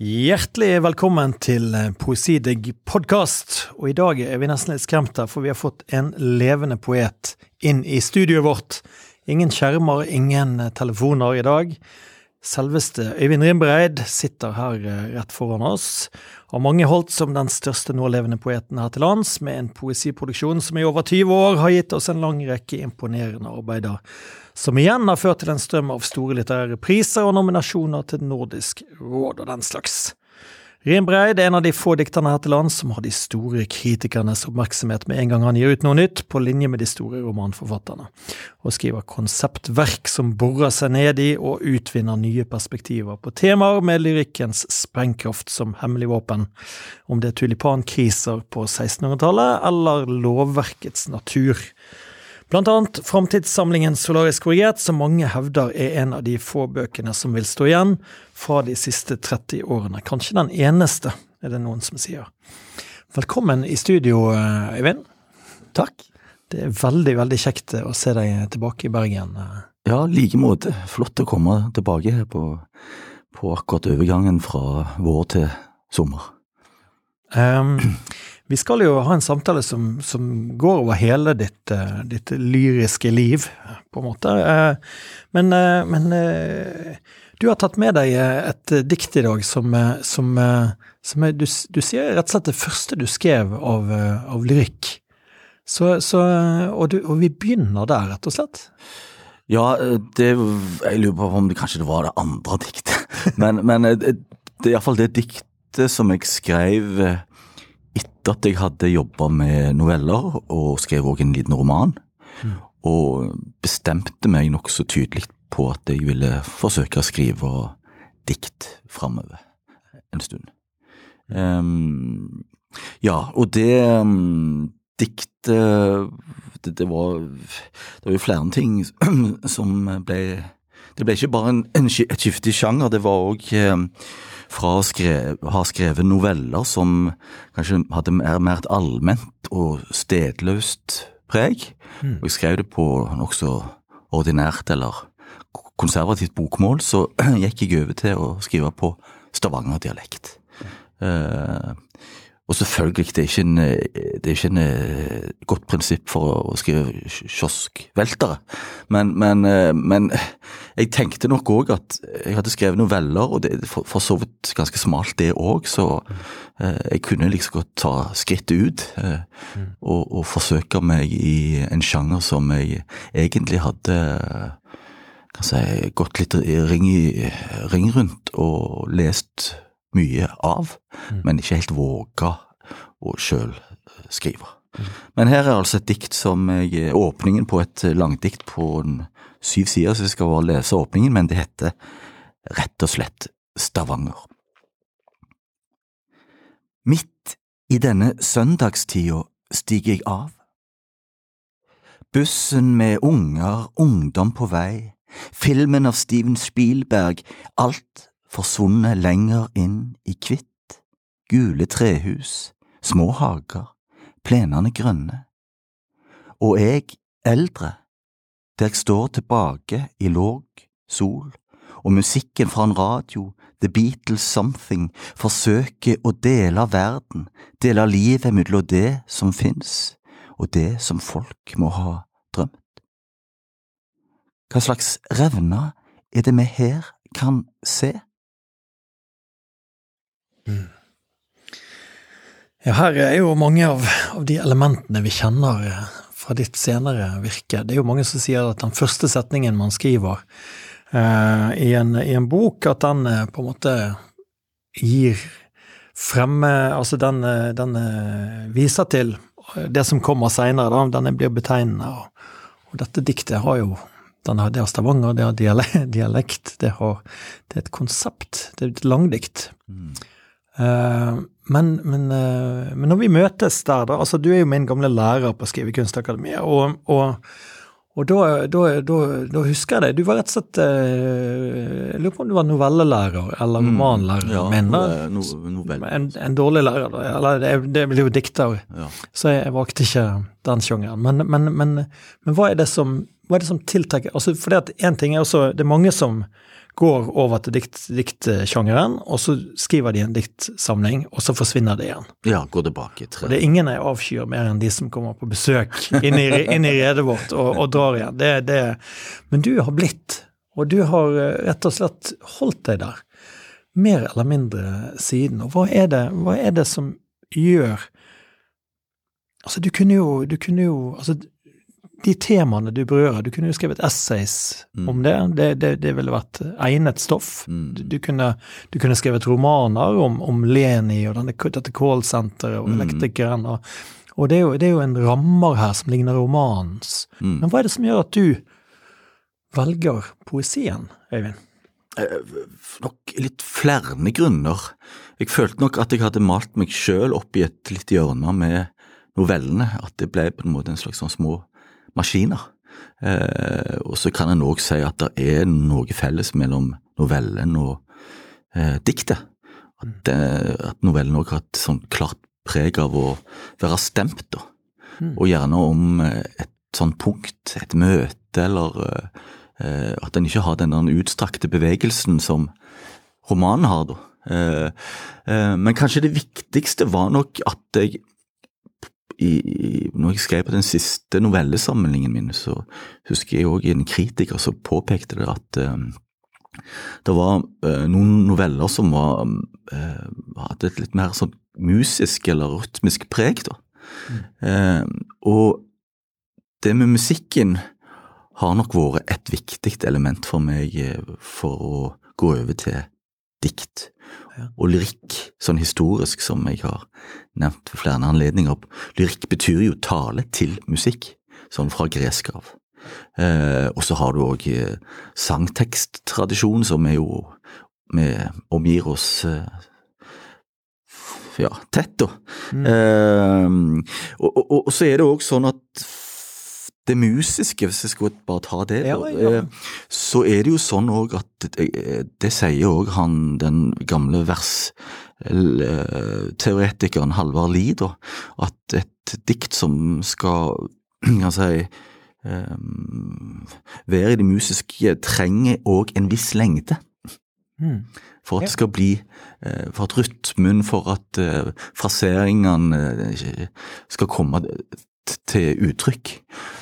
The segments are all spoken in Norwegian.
Hjertelig velkommen til Poesidigg podkast. Og i dag er vi nesten litt skremt her, for vi har fått en levende poet inn i studioet vårt. Ingen skjermer, ingen telefoner i dag. Selveste Øyvind Rimbreid sitter her eh, rett foran oss, har mange holdt som den største nålevende poeten her til lands, med en poesiproduksjon som i over 20 år har gitt oss en lang rekke imponerende arbeider, som igjen har ført til en strøm av store litterære priser og nominasjoner til Nordisk råd og den slags. Rimbreid er en av de få dikterne her til lands som har de store kritikernes oppmerksomhet med en gang han gir ut noe nytt, på linje med de store romanforfatterne, og skriver konseptverk som borer seg ned i og utvinner nye perspektiver på temaer med lyrikkens sprengkraft som hemmelig våpen, om det er tulipankriser på 1600-tallet eller lovverkets natur. Annet framtidssamlingen Solarisk korrigert, som mange hevder er en av de få bøkene som vil stå igjen fra de siste 30 årene. Kanskje den eneste, er det noen som sier. Velkommen i studio, Øyvind. Takk. Det er veldig, veldig kjekt å se deg tilbake i Bergen. Ja, like måte. Flott å komme tilbake her på, på akkurat overgangen fra vår til sommer. Um, vi skal jo ha en samtale som, som går over hele ditt, uh, ditt, lyriske liv, på en måte. Uh, men, uh, men du har tatt med deg et dikt i dag som, som, som er, du, du, sier rett og slett det første du skrev av, av lyrikk. Så, så, og, du, og, vi begynner der, rett og slett. Ja, det, jeg lurer på om det kanskje var det andre diktet. Men, men det er iallfall det diktet som jeg skrev etter at jeg hadde jobba med noveller og skrev òg en liten roman, mm. og bestemte meg nokså tydelig på at jeg ville forsøke å skrive dikt framover en stund. Um, ja, og det um, diktet det, det, var, det var jo flere ting som ble Det ble ikke bare en, en, et skifte i sjanger, det var òg fra å skre, ha skrevet noveller som kanskje hadde mer, mer et allment og stedløst preg. Mm. Og jeg skrev det på nokså ordinært eller konservativt bokmål, så gikk jeg over til å skrive på stavangerdialekt. Uh, og selvfølgelig, det er ikke en, det er ikke en eh, godt prinsipp for å skrive kioskveltere, men, men, eh, men jeg tenkte nok òg at jeg hadde skrevet noveller, og det er for, så vidt ganske smalt det òg, så eh, jeg kunne liksom godt ta skrittet ut og, og, forsøke meg i en sjanger som jeg egentlig hadde kan si, gått litt ring, i, ring rundt og lest mye av, mm. men ikke helt våga å sjøl eh, skrive. Mm. Men her er altså et dikt som jeg Åpningen på et langdikt på syv sider, så jeg skal bare lese åpningen, men det heter rett og slett Stavanger. Midt i denne søndagstida stiger jeg av. Bussen med unger, ungdom på vei, filmen av Steven Spielberg, alt forsvunnet lenger inn i hvitt, gule trehus, små hager, plenene grønne. Og jeg, eldre, der jeg står tilbake i låg sol, og musikken fra en radio, The Beatles Something, forsøker å dele verden, dele livet mellom det som fins, og det som folk må ha drømt. Hva slags revner er det vi her kan se? Ja, her er jo mange av, av, de elementene vi kjenner eh, fra ditt senere virke. Det er jo mange som sier at den første setningen man skriver eh, i, en, i, en, bok, at den eh, på en måte gir fremme Altså den, eh, den viser til det som kommer seinere, den blir betegnende. Og, og, dette diktet har jo har, Det har Stavanger, det har dialekt, det, har, det er et konsept, det er et langdikt. Mm. Eh, men, men, eh, men, når vi møtes der, da altså Du er jo min gamle lærer på Skrivekunstakademiet, og, og, og da, da, da, da, husker jeg det. Du var rett og slett eh, Jeg lurer på om du var novellelærer eller mm, romanlærer. Ja, no, no, en, en, dårlig lærer, da. Eller det, det blir jo dikter, ja. så jeg, valgte ikke den sjangeren. Men, men, men, hva er det som hva er det som tiltrekker altså For det at én ting er også Det er mange som går over til dikt, og så skriver de en diktsamling, og så forsvinner det igjen. Ja, går tilbake i tre. Og det er ingen jeg avskyr mer enn de som kommer på besøk inn i, inn i redet vårt og, og drar igjen. Det, det, men du har blitt, og du har eh, rett og slett holdt deg der, mer eller mindre siden. Og hva er det, hva er det som gjør Altså, du kunne jo, du kunne jo altså, de temaene du berører, du kunne jo skrevet essays mm. om det. Det, det. det, ville vært egnet stoff. Mm. Du, du, kunne, du, kunne, skrevet romaner om, om Leni og denne, dette callsenteret og mm. elektrikeren. Og, og det, er jo, det, er jo, en rammer her som ligner romanens. Mm. Men hva er det som gjør at du velger poesien, Øyvind? Eh, nok litt flere grunner. Jeg følte nok at jeg hadde malt meg sjøl opp i et litt hjørne med novellene. At det ble på en måte en slags sånn små maskiner. Eh, og så kan en òg si at det er noe felles mellom novellen og eh, diktet. At, eh, at novellen òg har et sånn klart preg av å være stemt, da. Mm. Og gjerne om eh, et sånt punkt, et møte, eller eh, at en ikke har den utstrakte bevegelsen som romanen har, da. Eh, men kanskje det viktigste var nok at jeg i, når jeg skrev på den siste novellesamlingen min, så husker jeg òg en kritiker som påpekte det at uh, det var uh, noen noveller som var, uh, hadde et litt mer sånn musisk eller rytmisk preg. da. Mm. og det med musikken har nok vært et viktig element for meg for å gå over til dikt og lyrikk, sånn historisk som jeg har nevnt ved flere anledninger. Lyrikk betyr jo tale til musikk, sånn fra gresk av. Eh, og så har du òg eh, sangteksttradisjon, som er jo vi omgir oss eh, ja, tett, da. Mm. Eh, og, og, og, så er det òg sånn at det musiske, hvis jeg skulle bare ta det, ja, ja. Eh, så er det jo sånn òg at Det, det sier òg han den gamle versteoretikeren Halvard Lie, da, at et dikt som skal kan si um, være i det musiske, trenger òg en viss lengde. Mm. For at det skal bli eh, For at rytmen, for at fraseringene skal komme til uttrykk.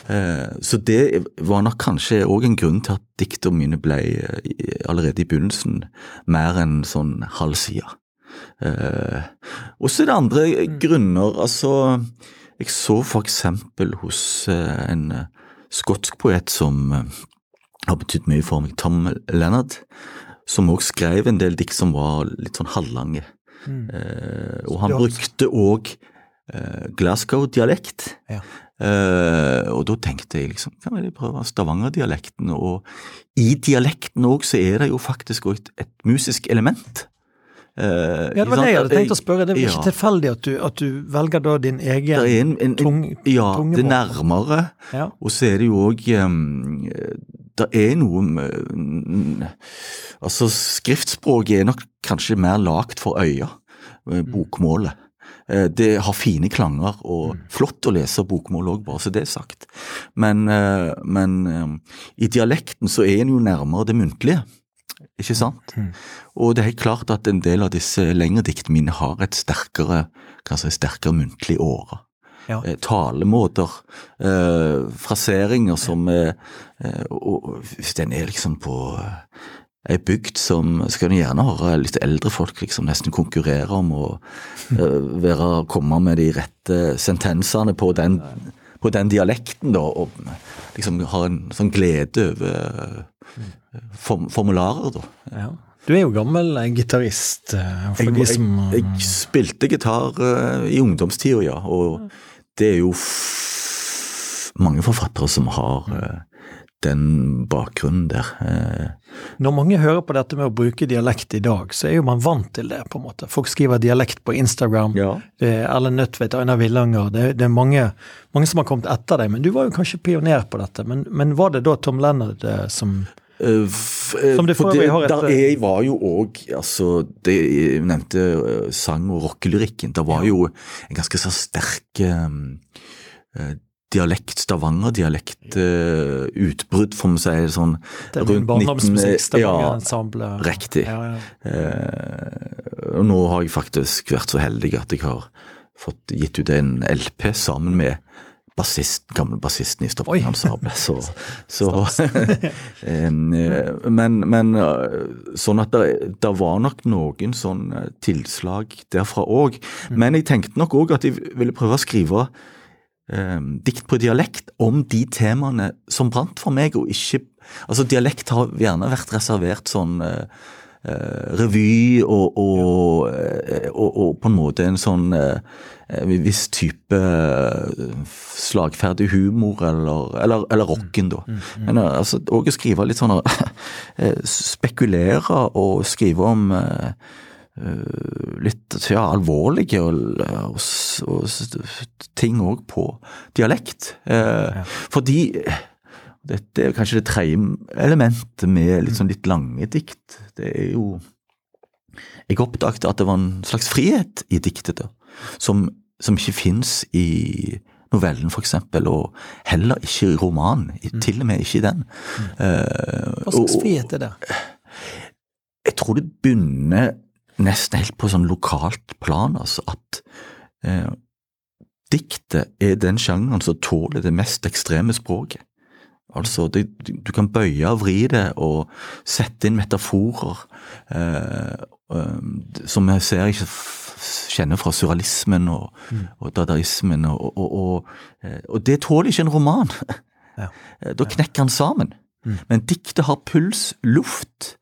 Eh, så det var nok kanskje òg en grunn til at diktene mine ble eh, allerede i begynnelsen mer enn sånn halv side. Eh, og så er det andre mm. grunner. Altså, jeg så for eksempel hos en skotsk poet som har betydd mye for meg, Tom Leonard, som òg skrev en del dikt som var litt sånn halvlange. Mm. og han brukte òg Glasgow-dialekt. Ja. Uh, og da tenkte jeg liksom, kan vi prøve Stavanger-dialekten? Og i dialekten òg så er det jo faktisk òg et, et, musisk element. Uh, ja, det var det jeg hadde tenkt å spørre. Det er ja. ikke tilfeldig at du, at du, velger da din egen en, en, tung, Ja, det er nærmere. Ja. Og så er det jo òg um, Det er noe med Altså, skriftspråket er nok kanskje mer lagt for øya, bokmålet. Eh, det har fine klanger og mm. flott å lese bokmål òg, bare så det er sagt. Men, eh, men, eh, i dialekten så er en jo nærmere det muntlige, ikke sant? Mm. Og det er helt klart at en del av disse lengre diktene mine har et sterkere, kanskje sterkere muntlig åre. Ja. talemåter, eh, fraseringer som eh, og Hvis den er liksom på ei bygd som skal gjerne ha litt eldre folk liksom nesten konkurrere om å uh, være, komme med de rette sentensene på den, på den dialekten, da, og liksom ha en sånn glede over uh, form, formularer, da. Ja. Du er jo gammel eh, gitarist. Jeg, jeg, jeg, spilte gitar uh, i ungdomstida, ja, og det er jo mange forfattere som har den bakgrunnen der. Eh. Når mange hører på dette med å bruke dialekt i dag, så er jo man vant til det, på en måte. Folk skriver dialekt på Instagram. Ja. Det er Erlend Nødtvedt, Einar Villanger, det, det, er mange, mange, som har kommet etter deg. Men du var jo kanskje pioner på dette. Men, men var det da Tom Leonard eh, som Uh, som det, for det, har et, der jeg var jo òg altså, det, Jeg nevnte sang- og rockelyrikken. Det var jo en ganske så sterk dialekt, Stavanger-dialekt, uh, utbrudd, får vi si sånn Det er min barndomsmusikk, ja, Stavanger-ensemblet. riktig. Ja, ja. Uh, og nå har jeg faktisk vært så heldig at jeg har fått gitt ut en LP sammen med bassist, gamle bassisten i Stavanger Ensemble. Så, så eh, men, men sånn at det, det var nok noen sånn tilslag derfra òg. Men jeg tenkte nok òg at jeg ville prøve å skrive em, dikt på dialekt om de temaene som brant for meg, og ikke Altså, dialekt har gjerne vært reservert sånn eh, eh, revy og, og, eh, og, og på en måte en sånn eh, en viss type eh, slagferdig humor, eller, eller, eller rocken, da. Men eh, altså, òg å skrive litt sånn eh, Spekulere og skrive om eh, eh, litt ja, alvorlige og, og, og ting òg på dialekt. Eh, Fordi dette er kanskje det tredje elementet med litt sånn litt lange dikt. Det er jo Jeg oppdaget at det var en slags frihet i diktet, da, som, som ikke fins i novellen, eksempel, og heller ikke i romanen. Mm. Til og med ikke i den. Eh, Hva slags frihet er det? jeg tror det begynner nesten helt på sånn lokalt plan, altså at eh, diktet er den sjangeren som tåler det mest ekstreme språket. Altså, det, du kan bøye og vri det og sette inn metaforer eh, eh, som jeg ser ikke kjenner fra surrealismen og, og dadaismen, og, og, og, eh, det tåler ikke en roman. Ja. Eh, Da knekker han sammen. Men diktet har puls, luft,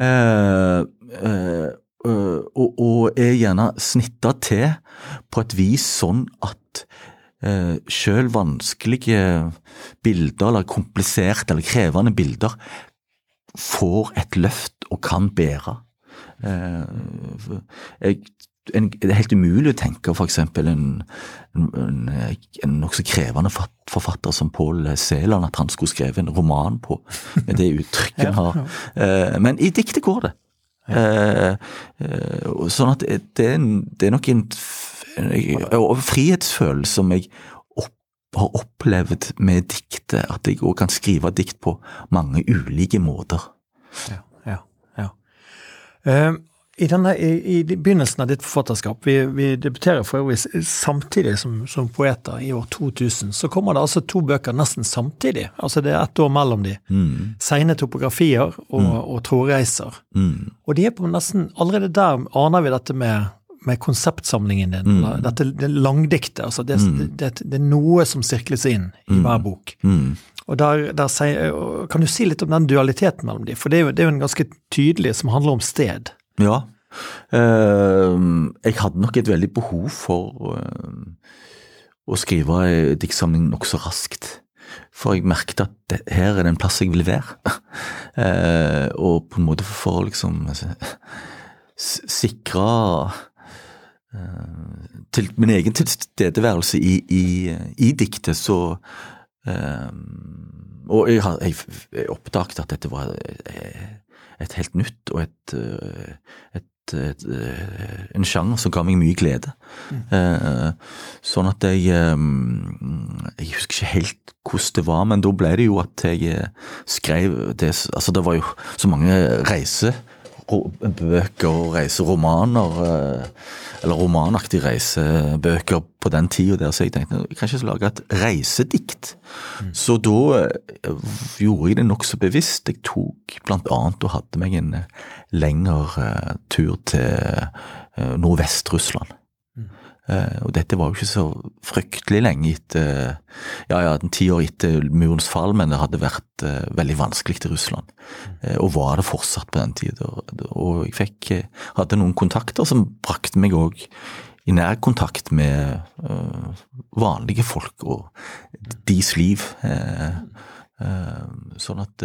eh, eh, og, og er gjerne snitta til på et vis sånn at eh, sjøl vanskelige bilder, eller kompliserte eller krevende bilder, får et løft og kan bære. Eh, jeg, en, det er helt umulig å tenke f.eks. en, en, en, en nokså krevende forfatter som Pål Sæland, at han skulle skrevet en roman på, med det uttrykket han har. Eh, men i diktet går det. Eh, eh, sånn at det, er det er nok en, en frihetsfølelse som jeg har opplevd med diktet, at jeg òg kan skrive dikt på mange ulike måter. Ja, ja, ja. Eh, i, denne, i, I begynnelsen av ditt forfatterskap, vi, vi debuterer for øvrig samtidig som, som poeter i år 2000, så kommer det altså to bøker nesten samtidig. Altså det er ett år mellom de. Mm, Seine topografier og, og trådreiser. mm, Og de er på nesten Allerede der aner vi dette med, med konseptsamlingen din. eller Dette det langdiktet. Altså det, det, det er noe som sirkles inn i hver bok. mm. Og der, der Kan du si litt om den dualiteten mellom de? For det er jo, det er jo en ganske tydelig som handler om sted. Ja. Eh, jeg hadde nok et veldig behov for eh, å skrive en diktsamling nokså raskt. For jeg merket at det, her er det en plass jeg vil være. Eh, og på en måte for å liksom altså, sikre til min egen tilstedeværelse i, i, i diktet, så eh, Og jeg, jeg, jeg oppdaget at dette var et helt nytt og et, eh, et, et, eh, en sjanger som ga meg mye glede. Eh, Sånn at jeg Jeg husker ikke helt hvordan det var, men da ble det jo at jeg skrev det Altså, det var jo så mange reisebøker og reiseromaner, eh, eller romanaktige reisebøker på den tida der, så jeg tenkte kanskje jeg skal lage et reisedikt. Så da eh, gjorde jeg det nokså bevisst. Jeg tok blant annet og hadde meg en eh, lengre tur til Nordvest-Russland. Eh, og dette var jo ikke så fryktelig lenge etter Ja, ja, ti år etter murens fall, men det hadde vært eh, veldig vanskelig til Russland. Eh, og var det fortsatt på den tida. Og jeg fikk, hadde noen kontakter som brakte meg òg i nær kontakt med vanlige folk og deres liv. Sånn at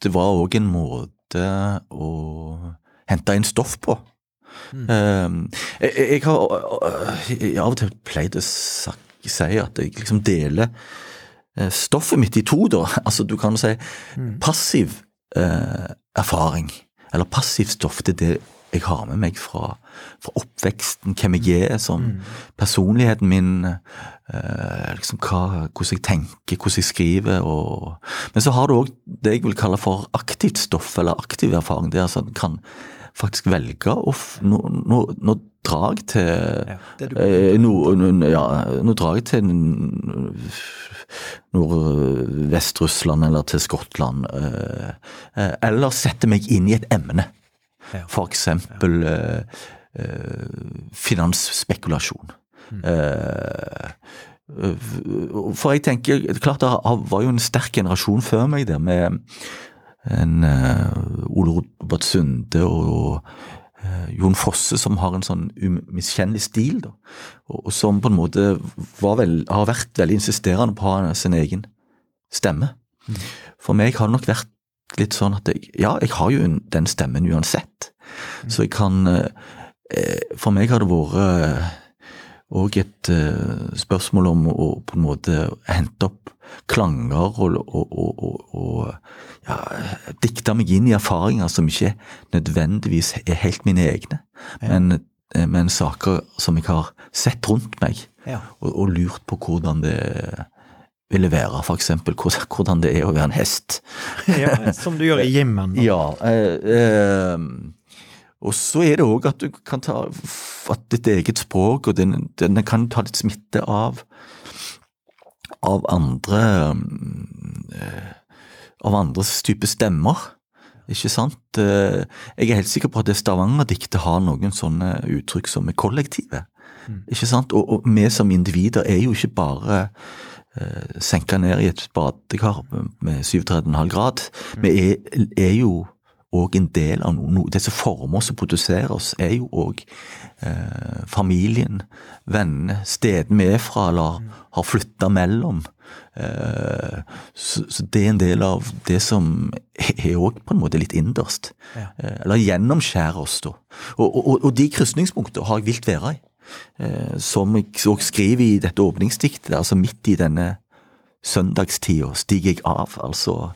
det var òg en måte å hente inn stoff på. Eh, jeg, jeg har jeg av og til pleid å si at jeg liksom deler eh, stoffet mitt i to, da. Altså, du kan si passiv eh, erfaring, eller passivt stoff, det er det jeg har med meg fra, fra oppveksten, hvem jeg er som personligheten min, eh, liksom hva, hvordan jeg tenker, hvordan jeg skriver. Og, men så har du òg det jeg vil kalle for aktivt stoff, eller aktiv erfaring. Det er altså en kan faktisk velge å Nå, nå, nå drar jeg til du- eh, nå, nå- ja, nå drar jeg til Nordvest-Russland eller til Skottland. eh, eh, Eller setter meg inn i et emne. Ja. For eksempel eh, finansspekulasjon. Eh, for jeg tenker, er klart det var jo en sterk generasjon før meg der med en eh, Ole Robert Sunde og eh, Jon Fosse som har en sånn umiskjennelig stil, da. Og, som på en måte var vel, har vært veldig insisterende på å ha sin egen stemme. For meg har det nok vært litt sånn at jeg, ja, jeg har jo den stemmen uansett. Så jeg kan eh, For meg har det vært òg et spørsmål om å på en måte hente opp klanger og, og, og, og, ja, dikte meg inn i erfaringer som ikke nødvendigvis er helt mine egne, men, eh, men saker som jeg har sett rundt meg Ja. og, lurt på hvordan det ville være, for eksempel hvordan- det er å være en hest. ja, som du gjør i da. Ja, eh, eh, og så er det òg at du kan ta at ditt eget språk, og den, den kan ta litt smitte av av andre eh, av andres type stemmer. Ikke sant? Eh, Jeg er helt sikker på at det Stavanger-diktet har noen sånne uttrykk som er kollektive. Ikke sant? Og, og vi som individer er jo ikke bare eh, senka ned i et badekar med 37,5 grad. Vi er, er jo òg en del av noe. Det som former oss og produserer oss, er jo òg eh, familien, vennene, stedene vi er fra eller har flytta mellom. Eh, så, så det er en del av det som er òg på en måte litt innerst. Ja. Eh, eller gjennomskjærer oss, da. Og, og, og de krysningspunktene har jeg vilt være i. Eh, som jeg òg skriver i dette åpningsdiktet, altså midt i denne søndagstida stiger jeg av, altså.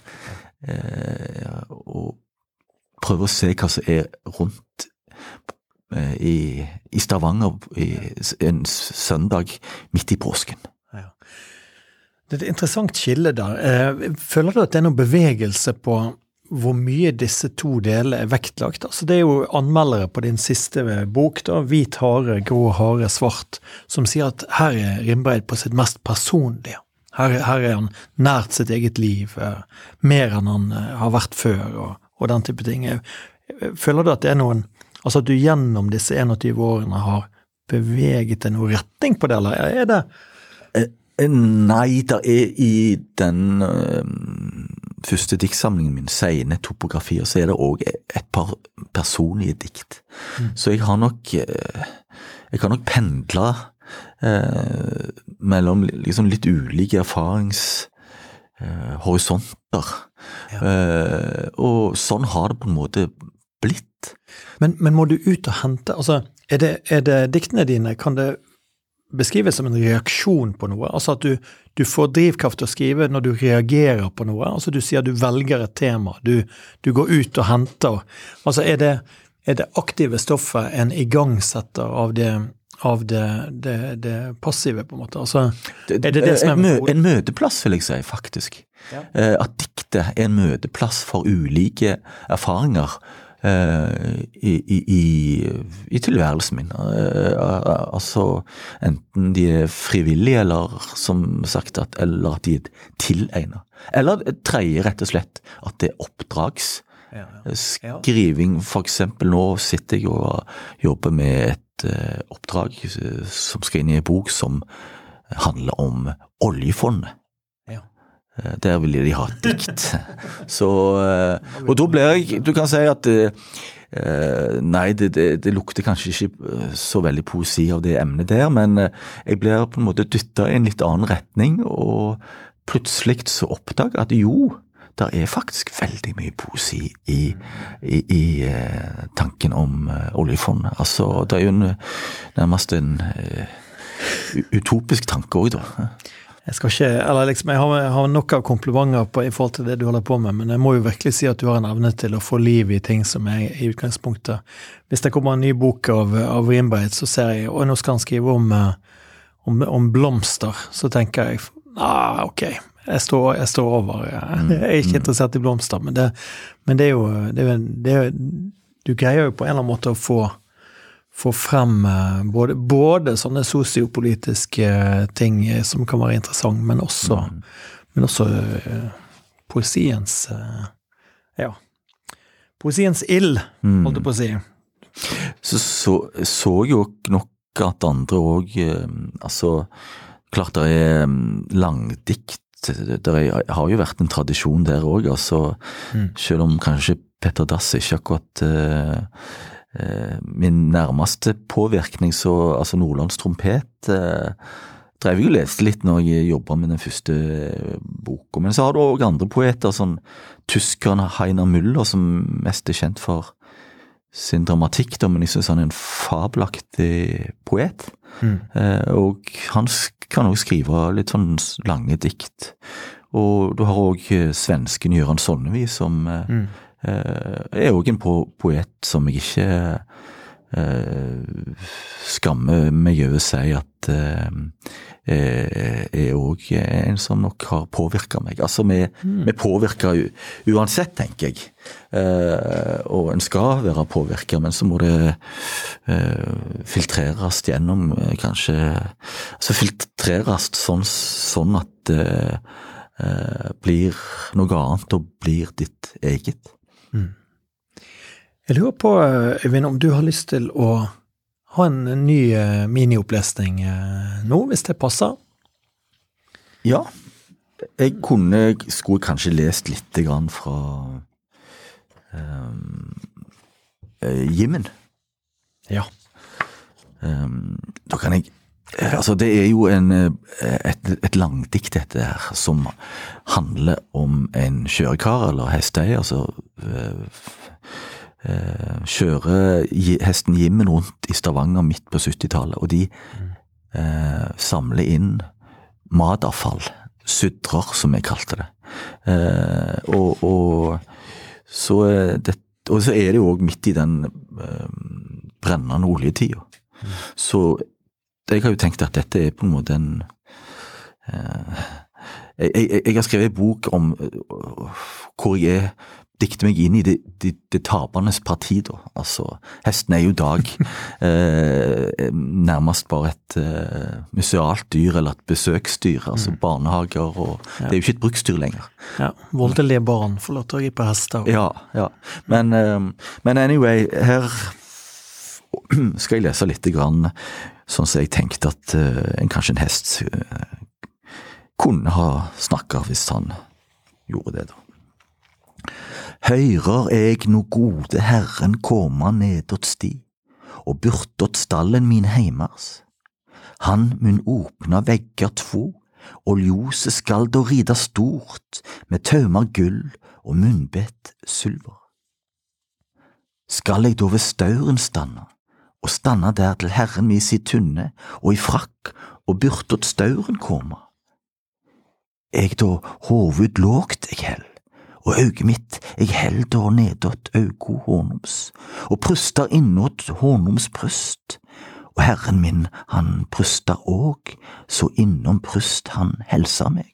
Eh, og prøver å se hva som er rundt eh, i, i Stavanger i, en søndag midt i påsken. Ja. Det er et interessant skille der. Eh, Føler du at det er noen bevegelse på hvor mye disse to delene er vektlagt? Altså Det er jo anmeldere på din siste bok, da, 'Hvit hare, grå hare, svart', som sier at her er Rimbeid på sitt mest personlige. Her, her er han nært sitt eget liv, eh, mer enn han har vært før, og, og den type ting. Eh, Føler du at det er noen Altså at du gjennom disse 21 årene har beveget deg noen retning på det, eller er det Eh, Nei, det er i den øh, første diktsamlingen min, Seine topografier, så er det òg et par personlige dikt. Så jeg har nok eh, Jeg har nok pendla øh, mellom liksom litt ulike erfaringshorisonter. Eh, og sånn har det på en måte blitt. Men, men må du ut og hente altså, er det, er det diktene dine, kan det beskrives som en reaksjon på noe? Altså at du, du får drivkraft til å skrive når du reagerer på noe? Altså du sier du velger et tema, du, du går ut og henter. Altså er det, er det aktive stoffet en igangsetter av det, av det, det, det passive, på en måte? Altså, er det det som er en, mø en møteplass, vil jeg si, faktisk. Ja. Eh, at diktet er en møteplass for ulike erfaringer eh, i, i, i, i tilværelsen min. Eh, al- altså enten de er frivillige, eller som sagt, at, eller at de er tilegnet. Eller tredje, rett og slett, at det er oppdrags. Ja, ja. Skriving, for eksempel nå sitter jeg og jobber med et eh, oppdrag eh, som skal inn i en bok som handler om oljefondet. Ja. Eh, Der ville de ha et dikt. Så, og da blir jeg Du kan si at Nei, det, det, det lukter kanskje ikke så veldig poesi av det emnet der, men jeg blir på en måte dytta i en litt annen retning, og plutselig så oppdager jeg at jo, det er faktisk veldig mye poesi i, i, i eh, tanken om eh, oljefondet. Altså, det er jo en, nærmest en eh, utopisk tanke òg, da. Jeg skal ikke, eller liksom, jeg har, jeg har nok av komplimenter på, i forhold til det du holder på med, men jeg må jo virkelig si at du har en evne til å få liv i ting som er i utgangspunktet Hvis det kommer en ny bok av, av Wimbreit, så ser jeg og nå skal han skrive om, om, om blomster, så tenker jeg ah, ok, jeg står, jeg står over. Jeg er ikke interessert i blomster, men det, men det er jo det er, det er, Du greier jo på en eller annen måte å få få frem eh, både, både sånne sosiopolitiske ting som kan være interessant, men også, mm. men også poesiens Ja. Poesiens ild, holdt jeg på å si. Så så, så jo nok at andre òg Altså, klart det er langdikt. Det har jo vært en tradisjon der òg, altså. Mm. Selv om kanskje Petter Dass ikke akkurat Eh, min nærmeste påvirkning, så altså Nordlands trompet eh, drev jeg og leste litt når jeg jobba med den første eh, boka. Men så har du òg andre poeter, sånn tyskeren Heiner Müller, som mest er kjent for sin dramatikk, da, men jeg syns han er en fabelaktig poet. Mm. Eh, og han kan òg skrive litt sånn lange dikt. Og du har òg svensken Gøran Sonnevi, som mm Eh, er òg en poet som jeg ikke eh, skammer meg over å si at eh, er òg en som nok har påvirka meg. Altså, vi, mm. vi påvirker uansett, tenker jeg. og en skal være påvirka, men så må det filtreres gjennom, kanskje Altså filtreres sånn, sånn at det blir noe annet og blir ditt eget. Mm. Jeg lurer på, Øyvind, om du har lyst til å ha en ny eh, miniopplesning eh, nå, hvis det passer? Ja. Jeg kunne, skulle kanskje lest litt grann fra um, Jimmen. Ja. Um, da kan jeg Altså, det er jo en, et, et langdikt, dette her, som handler om en kjørekar eller hesteeier som altså, kjører hesten Jimmen rundt i Stavanger midt på 70-tallet, og de eh, samler inn matavfall. Sudrer, som jeg kalte det. Eh, og, og, så det, og, så er det jo òg midt i den brennende oljetida. Mm. Så jeg har jo tenkt at dette er på en måte en uh, jeg, jeg, jeg, har skrevet en bok om uh, hvor jeg er dikter meg inn i det, det, det tapernes parti, da. Altså, hesten er jo dag eh, nærmest bare et eh, musealt dyr eller et besøksdyr. Altså mm. barnehager og ja. Det er jo ikke et bruksdyr lenger. Ja, Voldelige barn får lov til å gi på hester. Ja, ja. Men, eh, men anyway, her skal jeg lese litt grann Sånn som jeg tenkte at uh, en, kanskje en hest uh, kunne ha snakka hvis han gjorde det, da. Høyrer eg no gode Herren koma nedåt sti, og burtåt stallen min heimars. Han mun åpna vegger tvo, og ljoset skal då rida stort, med taumar gull og munnbett sylver. Skal eg då ved stauren stanna, og stanna der til Herren mi si tunne og i frakk og byrtåt stauren koma. Eg då hovud lågt eg held, og auget mitt eg held da nedåt augo Hornums, og prustar innåt Hornums prust, og Herren min han prustar òg, så innom prust han helsar meg.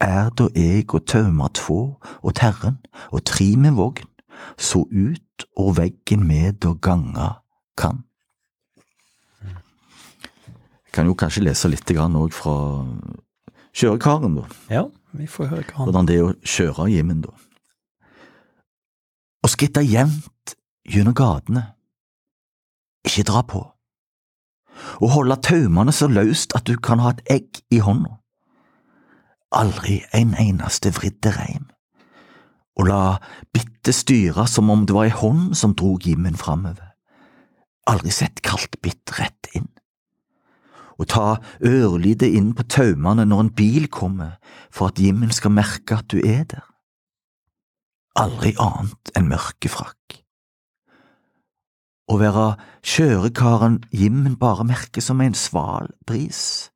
Er da eg og tauma två og Herren og tri med vogn, så ut og veggen med og ganga kan. Jeg kan jo kanskje lese litt òg fra kjørekaren, da. Ja, vi får høre hva han Hvordan det er å kjøre Jimmen, da. Å skritte jevnt gjennom gatene, ikke dra på. Å holde taumene så løst at du kan ha et egg i hånda. Aldri en eneste vridde reim og la bittet styre som om det var ei hånd som drog Jimmen framover. Aldri sett kaldt bitt rett. Og ta ørlite inn på taumene når en bil kommer, for at Jimmen skal merke at du er der. Aldri annet enn mørkefrakk. Å være kjørekaren Jimmen bare merker som en sval bris,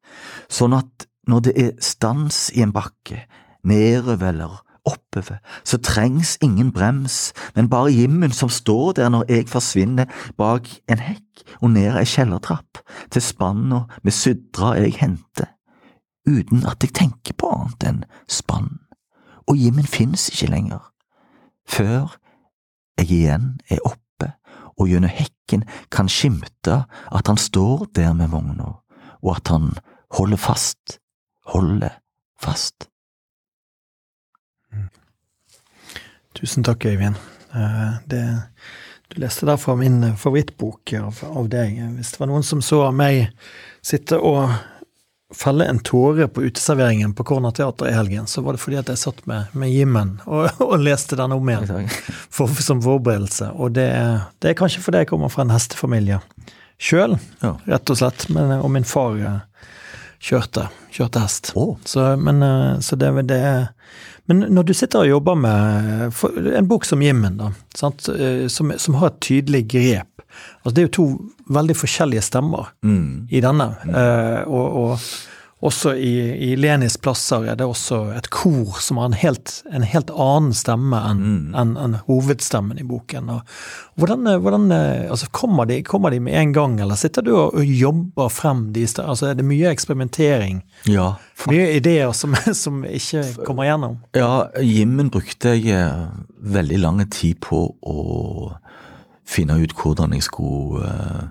sånn at når det er stans i en bakke, nedover eller oppover, så trengs ingen brems, men bare Jimmen som står der når jeg forsvinner bak en hekk og ned ei kjellertrapp, til spanna med sydra jeg henter, uten at jeg tenker på annet enn spann, og Jimmen finnes ikke lenger, før jeg igjen er oppe og gjennom hekken kan skimte at han står der med vogna, og at han holder fast, holder fast. Tusen takk, Øyvind. Eh, det, du leste der fra min favorittbok av, av, deg. Hvis det var noen som så meg sitte og felle en tåre på uteserveringen på Corner Teater i helgen, så var det fordi at jeg satt med, med Jimmen og, og, leste den om igjen for, som forberedelse. Og det, det, er kanskje fordi jeg kommer fra en hestefamilie sjøl, ja. rett og slett. Men, og min far eh, kjørte, kjørte hest. Oh. Så, men, eh, så det, det er men når du sitter og jobber med en bok som Jimmen, da, eh, som, som, har et tydelig grep altså Det er jo to veldig forskjellige stemmer mm. i denne. Mm. Uh, og, og, også i, i, Lenis plasser er det også et kor som har en helt, en helt annen stemme enn mm. en, en hovedstemmen i boken. Og, hvordan, hvordan altså kommer, de, kommer, de, med en gang, eller sitter du og, og jobber frem de altså Er det mye eksperimentering? Ja. Mye ideer som, som ikke kommer gjennom? Ja, Jimmen brukte jeg eh, veldig lang tid på å finne ut hvordan jeg skulle uh,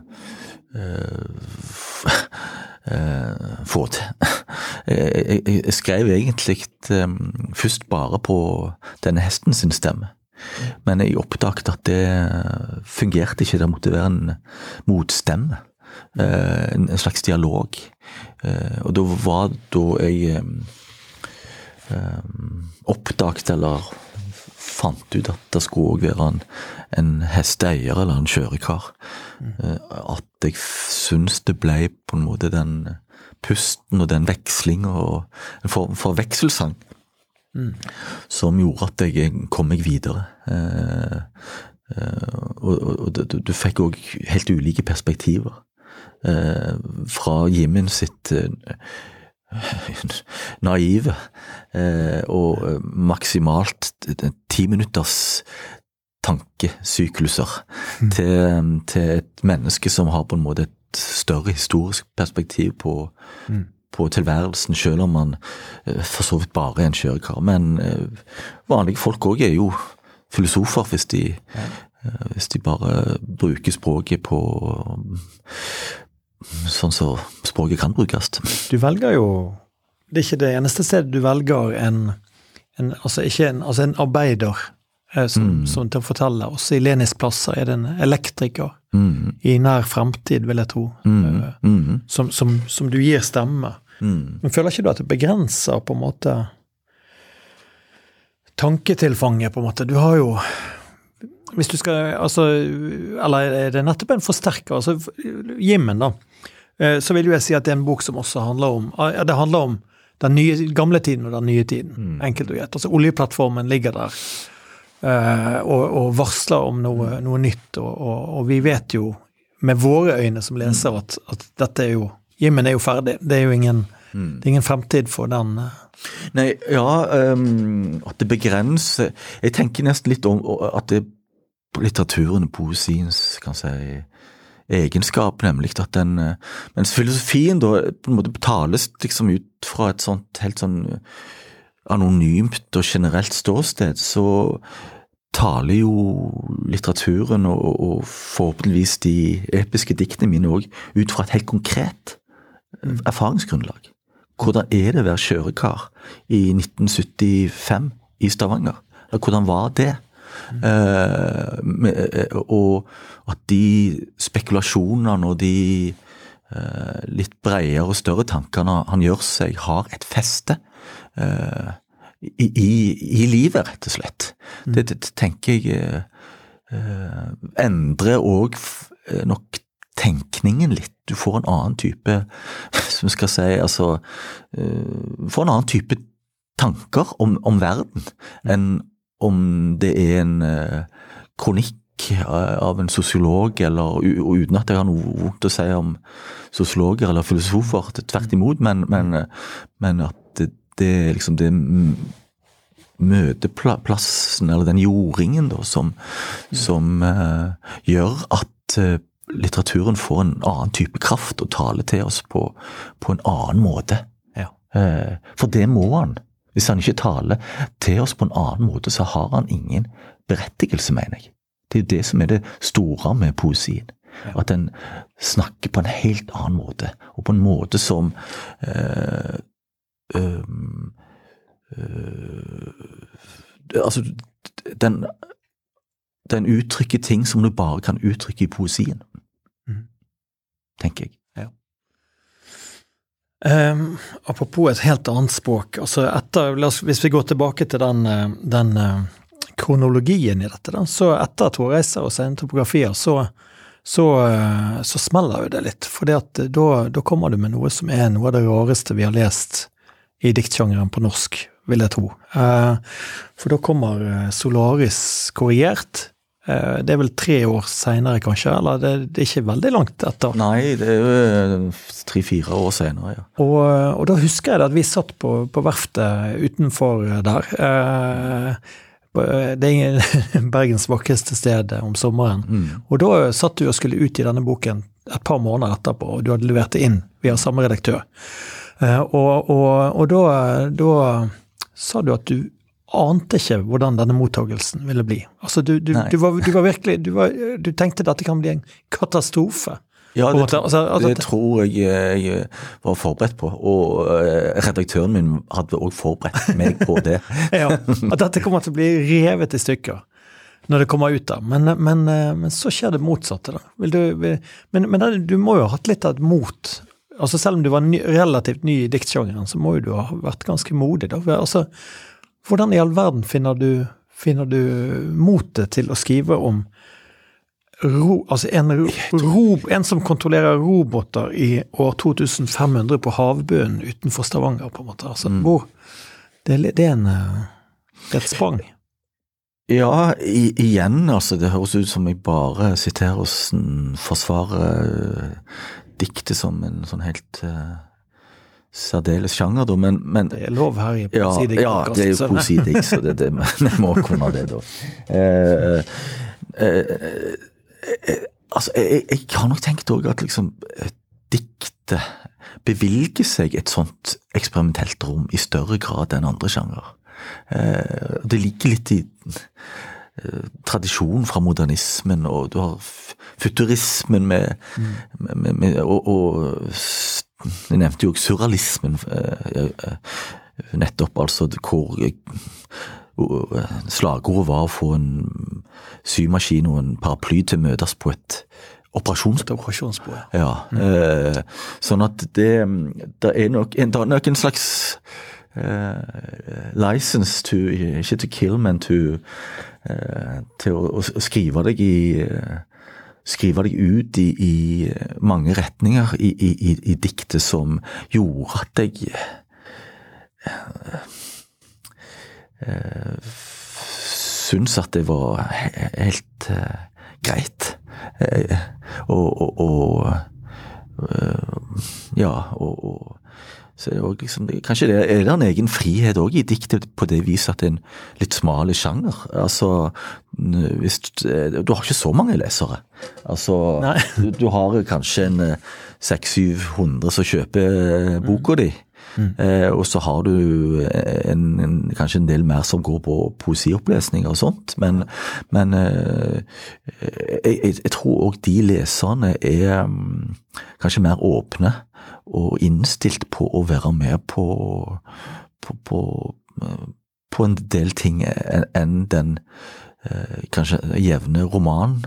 uh, få til. Jeg, skrev egentlig um, først bare på denne hesten sin stemme. Men jeg oppdaget at det fungerte ikke. Det måtte være en motstemme. En, en slags dialog. Og da var da jeg oppdaget, eller fant ut at det skulle òg være en, en, hesteeier eller en kjørekar. Mm. At jeg syns det ble på en måte den pusten og den vekslinga og en form for vekselsang mm. som gjorde at jeg kom meg videre. Eh, eh, og, og, du, du, fikk òg helt ulike perspektiver. Eh, fra Jimin sitt naive eh, og eh, maksimalt ti minutters tankesykluser mm. til, til, et menneske som har på en måte et større historisk perspektiv på, mm. på tilværelsen, selv om man eh, for så vidt bare er en kjørekar. Men vanlige folk òg er jo filosofer hvis de, ja. hvis de bare bruker språket på sånn som så språket kan brukes. Du velger jo Det er ikke det eneste stedet du velger en, en altså ikke en, altså en arbeider eh, som, mm. som, til å fortelle. Også i Lenis plasser er det en elektriker mm. i nær fremtid, vil jeg tro, mm. Eh, mm. som, som, som, du gir stemme. Mm. Men føler ikke du at det begrenser på en måte tanketilfanget, på en måte? Du har jo hvis du skal Altså, eller er det nettopp en forsterker? Altså, Jimmen, da. Eh, så vil jo jeg si at det er en bok som også handler om ja, Det handler om den nye, gamle tiden og den nye tiden. Mm. Enkelt og greit. Altså, oljeplattformen ligger der eh, og, og, varsler om noe, mm. noe nytt. Og, og, og, vi vet jo med våre øyne som leser at, at dette er jo Jimmen er jo ferdig. Det er jo ingen, mm. det er ingen fremtid for den. Uh. Nei, ja um, At det begrenser Jeg tenker nesten litt om at det litteraturen og poesiens kan si, egenskap, nemlig at den eh, Mens filosofien da på en måte tales liksom ut fra et sånt helt sånn anonymt og generelt ståsted, så taler jo litteraturen og, og forhåpentligvis de episke diktene mine òg ut fra et helt konkret eh, erfaringsgrunnlag. Hvordan er det å være kjørekar i 1975 i Stavanger? Hvordan var det? Uh, og at de spekulasjonene og de eh, litt bredere og større tankene han gjør seg, har et feste Eh, i, i, i, livet, rett og slett. Mm. Det, det, tenker jeg endrer òg nok tenkningen litt. Du får en annen type som skal si, altså Får en annen type tanker om, om verden enn om det er en uh, kronikk av en sosiolog, eller uten at jeg har noe vondt å si om sosiologer eller filosofer, tvert imot, men, men, men at det, det er liksom det møteplassen, eller den jordingen, da, som, som uh, gjør at uh, litteraturen får en annen type kraft og taler til oss på, på en annen måte. Ja. Uh, for det må han. Hvis han ikke taler til oss på en annen måte, så har han ingen berettigelse, mener jeg. Det er jo det som er det store med poesien. At den snakker på en helt annen måte, og på en måte som øh, øh, øh, Altså, den, den uttrykker ting som du bare kan uttrykke i poesien. Mm. Tenker jeg. Um, apropos et helt annet språk. altså etter, oss, Hvis vi går tilbake til den, eh, den kronologien i dette, da, så etter to reiser og sene topografier, så, så, eh, så, smeller jo det litt. For da, da kommer du med noe som er noe av det rareste vi har lest i diktsjangeren på norsk, vil jeg tro. Eh, for da kommer eh, Solaris korrigert. Det er vel tre år seinere, kanskje? Eller det, er ikke veldig langt etter? Nei, det er jo tre-fire år seinere, ja. Og, og, da husker jeg at vi satt på, på verftet utenfor der. Eh, Eh, det er Bergens vakreste sted om sommeren. Mm. Og da satt du og skulle ut i denne boken et par måneder etterpå, og du hadde levert det inn via samme redaktør. Eh, og, og, og da, da, sa du at du ante ikke hvordan denne mottagelsen ville bli. Altså, du, du, du, var, du var, virkelig Du tenkte at dette kan bli en katastrofe. Ja, det, altså, altså, det tror jeg jeg var forberedt på. Og uh, redaktøren min hadde òg forberedt meg på det. ja, At dette kommer til å bli revet i stykker når det kommer ut. da. Men, men, eh, men så skjer det motsatte. da. Du, men, men, du må jo ha hatt litt av et mot. Altså Selv om du var ny, relativt ny i diktsjangeren, så må jo du ha vært ganske modig. da. Altså, Hvordan i all verden finner du, finner du motet til å skrive om ro, altså en, ro, en, som kontrollerer roboter i år 2500 på havbunnen utenfor Stavanger, på en måte. Altså, mm. hvor, det, det, er en, det er et sprang. Ja, i, igjen, altså. Det høres ut som jeg bare siterer og forsvarer diktet som en sånn helt uh, særdeles sjanger, da, men, men, Det er lov her i poesidikt. Ja, ja, det er jo poesidikt, så det, det, vi må kunne det, da. Eh, eh, Altså, jeg, jeg, har nok tenkt òg at liksom diktet bevilger seg et sånt eksperimentelt rom i større grad enn andre sjanger. Eh, det ligger litt i eh, tradisjonen fra modernismen, og du har futurismen med, mm. med, med og, og, Jeg nevnte jo også surrealismen eh, nettopp, altså hvor Slagordet var å få en symaskin og en paraply til å møtes på et operasjonsbord. operasjonsbord. Ja. Mm. Eh, sånn at det, det, er nok en, er nok en slags eh, license to Ikke to kill, men to, eh, til å, å, skrive deg i skrive deg ut i, i mange retninger i, i, i, diktet som gjorde at jeg eh, syns at det var helt uh, greit. Uh, og, og, og Ja, og, og så liksom, Kanskje det er det en egen frihet òg i diktet på det viset at det er en litt smal sjanger. Altså, hvis, Du har ikke så mange lesere. Altså, du, du, har kanskje en 600-700 som kjøper boka di. Mm. Eh, og så har du en, en, kanskje en del mer som går på poesiopplesninger og sånt. Men, men eh, jeg, jeg, tror òg de leserne er um, kanskje mer åpne og innstilt på å være med på, på, på, på en del ting enn den eh, kanskje jevne romanen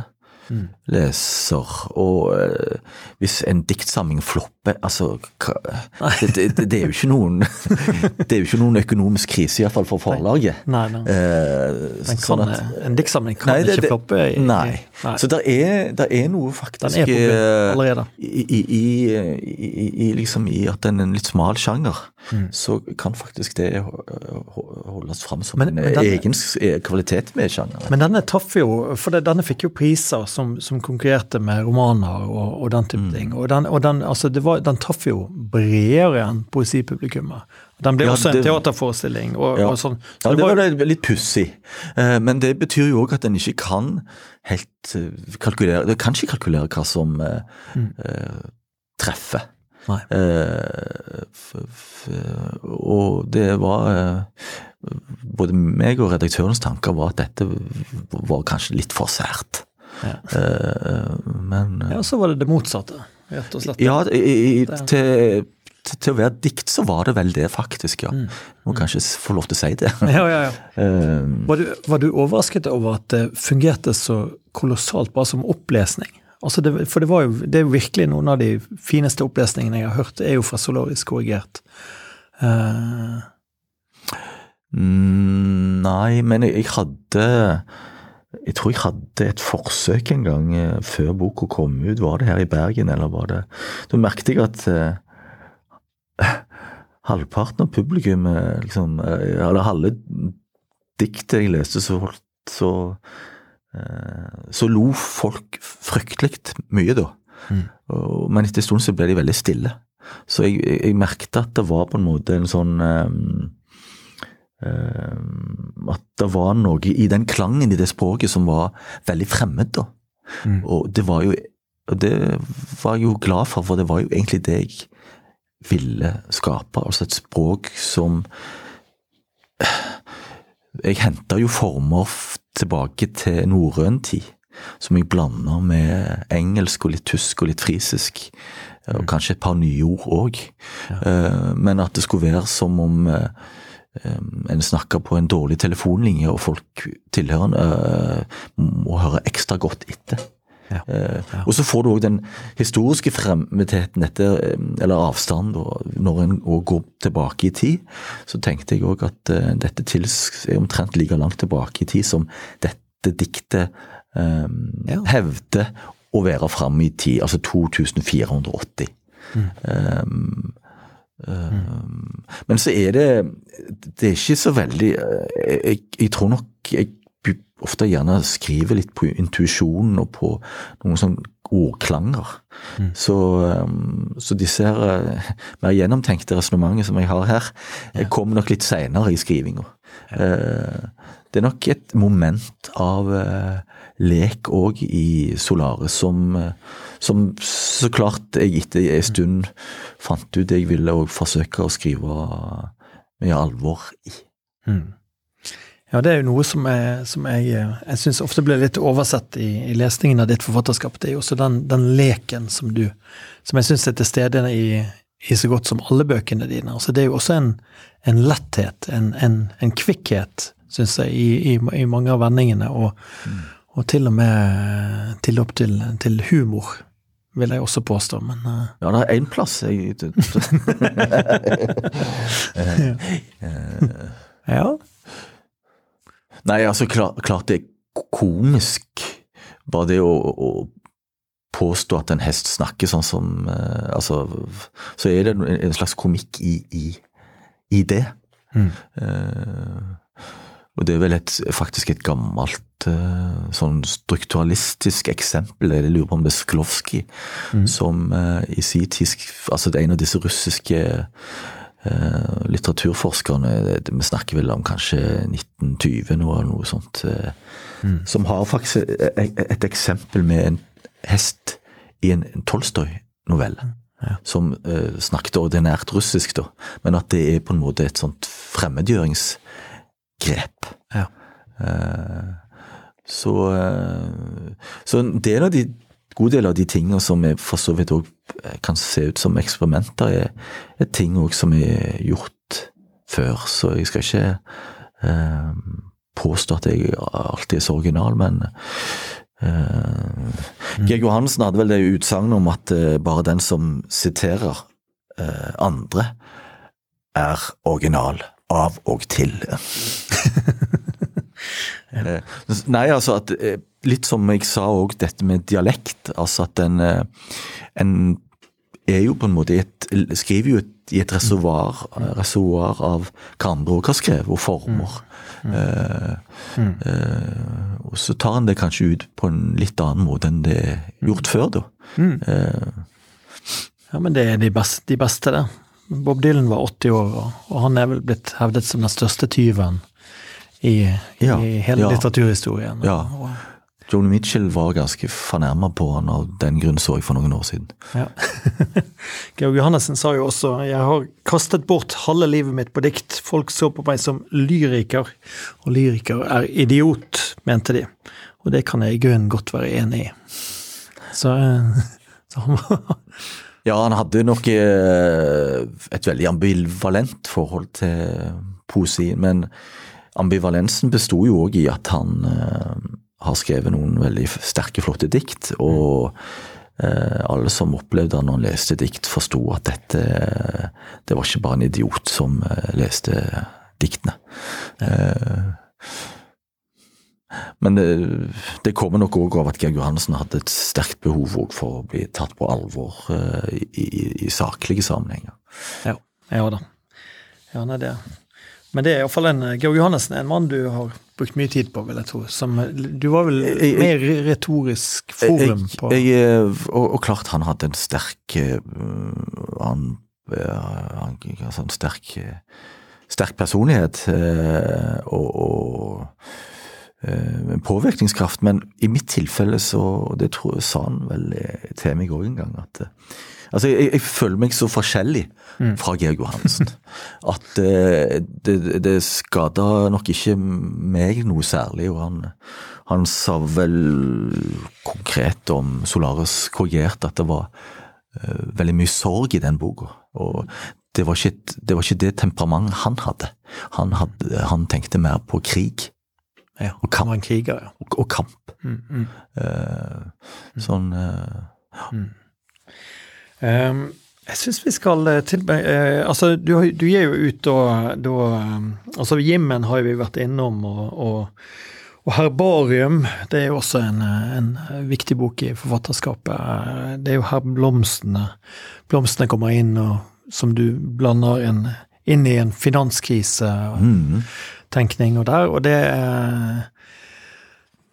mm. Leser. Og uh, hvis en diktsamling flopper Altså, det, det, det, er jo ikke noen Det er jo ikke noen økonomisk krise, iallfall for forlaget. Nei, nei. Uh, sånn at, eh, en diktsamling kan nei, ikke floppe. I, nei. Nei. Så det er, er noe faktisk Den er på eh, allerede. i, i, i, i, i, liksom i at den er en litt smal sjanger, Mm. så kan faktisk det ho- ho- holdes fram som Men- en men den- egen eh, kvalitet med sjangeren. Men denne traff jo, for denne fikk jo priser som, som konkurrerte med romaner og, og den Mm. ting. Og den, og den, altså det var, den traff jo bredere enn poesipublikummet. Den ble Ja, også en det- teaterforestilling og, Ja. sånn. Så Ja, det var- var litt pussig. Eh, Men det betyr jo òg at en ikke kan helt eh, kalkulere Det kan ikke kalkulere hva som eh, eh, treffer. Nei. Eh, f, og det var Både meg og redaktørens tanker var at dette var kanskje litt for sært. Ja. Eh, men eh, Ja, så var det det motsatte, rett og slett. ja, i, i, til, til, å være dikt så var det vel det, faktisk. ja. Mm. Må kanskje få lov til å si det. Ja, ja, ja. Eh, Var du, var du overrasket over at det fungerte så kolossalt bra som opplesning? Altså det, for det, var jo, det er jo virkelig noen av de fineste opplesningene jeg har hørt, er jo fra Solarisk korrigert. Mm, Nei, men jeg, jeg hadde Jeg tror jeg hadde et forsøk en gang eh, før boka kom ut. Var det her i Bergen, eller var det Da merket jeg at eh, halvparten av publikum liksom eh, Eller halve diktet jeg leste, så, så eh, Så lo folk fryktelig mye, da. Mm. Men etter en stund så ble de veldig stille. Så jeg, jeg, jeg merket at det var på en måte en sånn eh, At det var noe i den klangen i det språket som var veldig fremmed, da. Mm. Og det var jo og det var jeg jo glad for, for det var jo egentlig det jeg ville skape. Altså et språk som Jeg henta jo former tilbake til norrøn tid, som jeg blanda med engelsk og litt tysk og litt frisisk. Og kanskje et par nye ord òg. Men at det skulle være som om eh, eh, en snakker på en dårlig telefonlinje, og folk tilhørende eh, må høre ekstra godt etter. Ja. ja. Og så får du òg den historiske fremmedheten etter, eh, eller avstand, når en går tilbake i tid. Så tenkte jeg òg at eh, dette tils er omtrent like langt tilbake i tid som dette diktet um, Ja. hevder å være fram i tid, altså 2480. Um, um, Men så er det Det er ikke så veldig eh, Jeg, jeg tror nok jeg ofte gjerne skriver litt på intuisjonen og på noen sånn ordklanger. Så, um, så disse her eh, mer gjennomtenkte resonnementene som jeg har her, eh, kommer nok litt seinere i skrivinga. Ja. Det er nok et moment av eh, lek òg i Solare som, eh, som så klart jeg etter en stund fant ut jeg ville òg forsøke å skrive med alvor i. Mm. Ja, det er jo noe som jeg, som jeg, jeg syns ofte blir litt oversett i, i lesningen av ditt forfatterskap. Det er jo også den, den leken som du Som jeg syns er til stede i, i så godt som alle bøkene dine. Altså, det er jo også en, en letthet, en, en, en kvikkhet, syns jeg, i, i, i mange av vendingene. Og, og til og med tilløp til, til humor, vil jeg også påstå. Men uh... Ja, det er én plass jeg ja. Nei, altså klart, klart det er komisk. Bare det å, å påstå at en hest snakker sånn som uh, Altså, så er det en slags komikk i, i, i det. Mm. Eh, og det er vel et, faktisk et gammelt eh, sånn strukturalistisk eksempel. Jeg lurer på om det er Sklovskij som eh, i sin tid Altså det er en av disse russiske eh, litteraturforskerne, vi snakker vel om kanskje 1920 noe, eller noe sånt, mm. som har faktisk et, eksempel med en hest i en, en Tolstoy-novelle. Som eh, snakket ordinært russisk, da, men at det er på en måte et sånt fremmedgjøringsgrep. ja. Eh, så, eh, så en del av de god del av de tingene som jeg for så vidt òg kan se ut som eksperimenter, er, er ting òg som er gjort før. Så jeg skal ikke eh, påstå at jeg alltid er så original, men eh, Georg Johansen hadde vel det utsagnet om at eh, bare den som siterer eh, andre, er original av og til. Eh, Nei, altså at eh, litt som jeg sa òg, dette med dialekt. Altså at en, eh, en er jo på en måte et, skriver jo et, i et reservoar, reservoar av hva andre òg har skrevet, og former. Mm. Mm. Uh, og så tar en det kanskje ut på en litt annen måte enn det er gjort før, da. Mm. Uh, Ja, men det er de beste, de beste, det. Bob Dylan var 80 år, og han er vel blitt hevdet som den største tyven i, ja, i hele ja. litteraturhistorien. Ja. Joni Mitchell var ganske fornærma på han av den grunn, så jeg for noen år siden. Ja. Georg Johannessen sa jo også jeg har kastet bort halve livet mitt på dikt. Folk så på meg som lyriker, og lyriker er idiot, mente de. Og det kan jeg i grunnen godt være enig i. Så, så han var ja, han hadde nok eh, et veldig ambivalent forhold til poesien, men ambivalensen besto jo òg i at han eh, har skrevet noen veldig sterke, flotte dikt. Og eh, alle som opplevde han når han leste dikt, forsto at dette Det var ikke bare en idiot som leste diktene. Men det, det kommer nok òg av at Georg Johannessen hadde et sterkt behov for å bli tatt på alvor i, i, i, saklige sammenhenger. Ja, ja da. Ja, nei, det. Men det er iallfall en Georg Johannessen en mann du har brukt mye tid på, vil jeg tro. Som, du var vel mer retorisk forum på jeg, jeg, og, og, klart han hadde en sterk uh, han, han, altså en sterk, sterk personlighet. Og, og Eh, påvirkningskraft, men i mitt tilfelle så og Det tror jeg sa han vel eh, til meg òg en gang. at eh, Altså, jeg, jeg, føler meg så forskjellig mm. fra Georg Johansen at det, det, skada nok ikke meg noe særlig. og han, han sa vel konkret om Solaris korrigert at det var veldig mye sorg i den boka. Og det var, ikke, det var ikke det temperamentet han hadde. Han, hadde. han tenkte mer på krig. Ja, og kamp. Han var en kriger, ja. Og, og kamp. Mm, mm. Uh, sånn uh, ja. Um, jeg syns vi skal eh, til uh, Altså, du, du, gir jo ut da, da um, Altså, Jimmen har vi vært innom, og, og, og, Herbarium det er jo også en, en, viktig bok i forfatterskapet. Det er jo her blomstene Blomstene kommer inn, og som du blander inn, inn i en finanskrise. Mm tenkning og der, og det,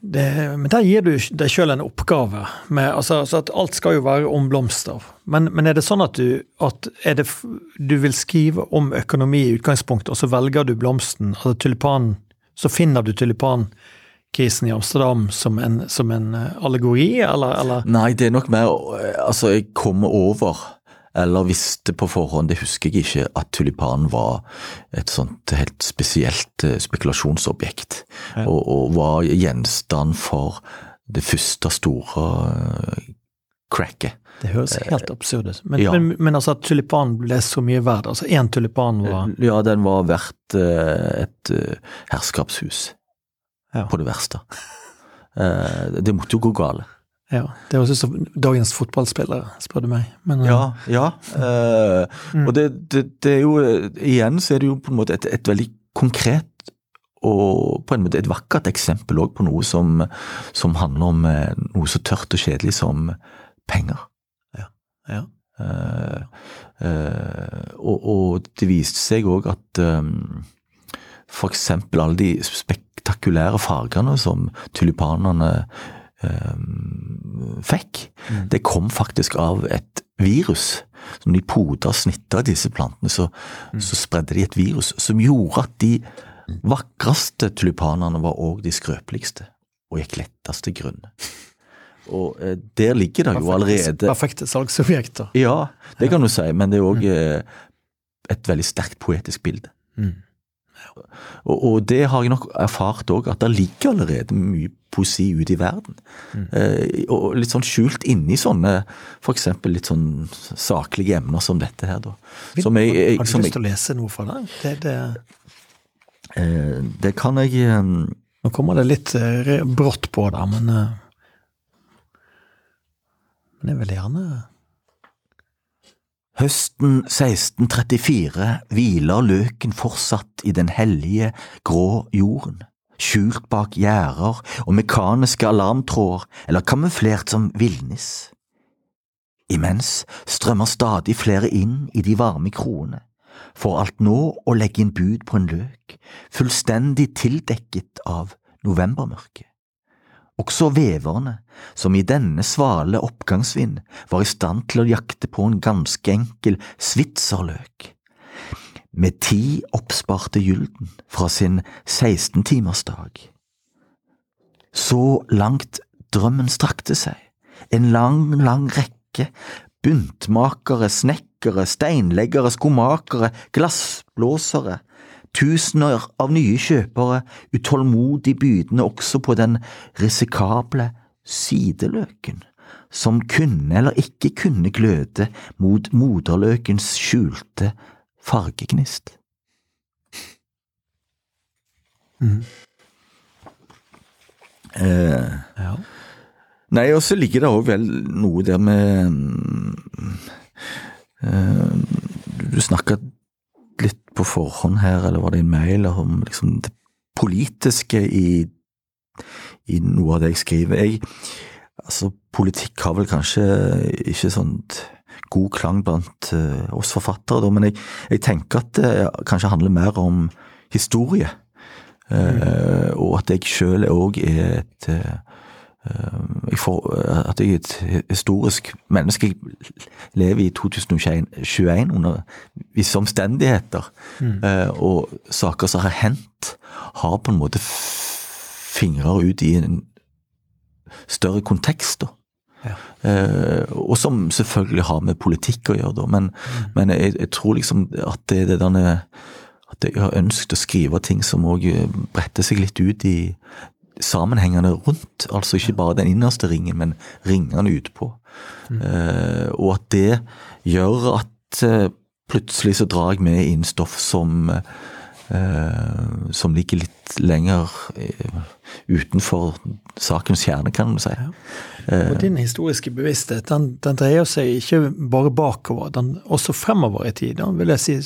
det Men der gir du deg sjøl en oppgave. Med, altså, altså, alt skal jo være om blomster. Men, men er det sånn at, du, at det, du vil skrive om økonomi i utgangspunktet, og så velger du blomsten, altså tulipanen, så finner du tulipankrisen i Amsterdam som en, som en allegori, eller, eller? Nei, det er nok mer Altså, jeg kommer over eller visste på forhånd, det husker jeg ikke, at tulipanen var et sånt helt spesielt eh, spekulasjonsobjekt. Ja. Og, og, var gjenstand for det første store uh, cracket. Det høres helt absurd ut. Men, ja. men, men, altså at tulipanen ble så mye verd? Altså én tulipan var Ja, den var verdt et herskapshus. Ja. På det verste. det måtte jo gå galt. Ja, Det høres ut som dagens fotballspillere, spør du meg. Men, ja, ja. Uh, mm. Og det, det, det, er jo Igjen så er det jo på en måte et, et veldig konkret og på en måte et vakkert eksempel òg på noe som, som, handler om eh, noe så tørt og kjedelig som penger. Ja. ja. Uh, uh, og, og, det viste seg òg at um, eksempel alle de spektakulære fargene som tulipanene fikk, mm. det kom faktisk av et virus. Som de poda og snitta disse plantene, så, mm. så, spredde de et virus som gjorde at de vakreste tulipanene var òg de skrøpeligste, og gikk lettest til grunne. Og eh, der ligger det jo allerede Perfekte salgsobjekter. Ja, det kan du si, men det er òg eh, et veldig sterkt poetisk bilde. Mm. Og, og, det har jeg nok erfart òg, at det ligger allerede mye poesi ute i verden. Mm. Eh, og litt sånn skjult inni sånne f.eks. litt sånn saklige emner som dette her, da. Som jeg, jeg, har du lyst til å lese noe fra det? Det, det... Eh, det kan jeg eh, Nå kommer det litt eh, brått på der, men eh, Men jeg vil gjerne Høsten 1634 hviler løken fortsatt i den hellige, grå jorden. skjult bak gjerder og mekaniske alarmtråder eller kamuflert som villnis. Imens strømmer stadig flere inn i de varme kroene, for alt nå å legge inn bud på en løk, fullstendig tildekket av novembermørket. Også veverne, som i denne svale oppgangsvind var i stand til å jakte på en ganske enkel svitserløk, med ti oppsparte gylden fra sin sekstentimersdag. Så langt drømmen strakte seg, en lang, lang rekke buntmakere, snekkere, steinleggere, skomakere, glassblåsere, tusener av nye kjøpere, utålmodig bydende også på den risikable sideløken, som kunne eller ikke kunne gløde mot moderløkens skjulte fargegnist. Mm. Eh, Ja. Nei, og så ligger det òg vel noe der med mm, eh, Du snakka litt på forhånd her, eller var det en mail, om liksom det politiske i, i noe av det jeg skriver. Jeg, altså, politikk har vel kanskje ikke sånn god klang blant uh, oss forfattere, da, men jeg, jeg tenker at det kanskje handler mer om historie. Eh, og at jeg sjøl òg er et jeg får, at jeg er et historisk menneske. Jeg lever i 2021 under visse omstendigheter. Mm. og saker som har hendt, har på en måte fingrer ut i en større kontekst. Ja. Eh, og som selvfølgelig har med politikk å gjøre, da. Men, men jeg, jeg tror liksom at det er det derne At jeg har ønsket å skrive ting som òg bretter seg litt ut i sammenhengene rundt. Altså ikke bare den innerste ringen, men ringene utpå. Eh, og at det gjør at uh, plutselig så drar jeg med inn stoff som uh, som ligger litt lenger utenfor sakens kjerne, kan man si. Og din historiske bevissthet den, den dreier seg ikke bare bakover, den også fremover i tid, vil jeg si,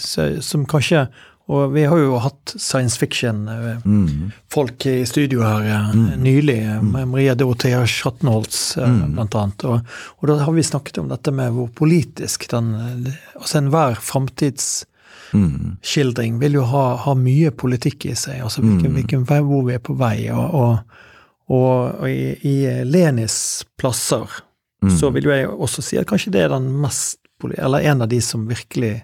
som kanskje Og vi har jo hatt science fiction-folk i studio her mm. nylig, eh, med Maria Dorothea Schattenholz mm. blant annet. Og, og da har vi snakket om dette med hvor politisk den eh, Altså enhver framtidsskildring vil jo ha, ha mye politikk i seg, altså hvilken, hvilken vei, hvor vi er på vei. og og, og i, i Lenis plasser så vil jo jeg også si at kanskje det er den mest Eller en av de som virkelig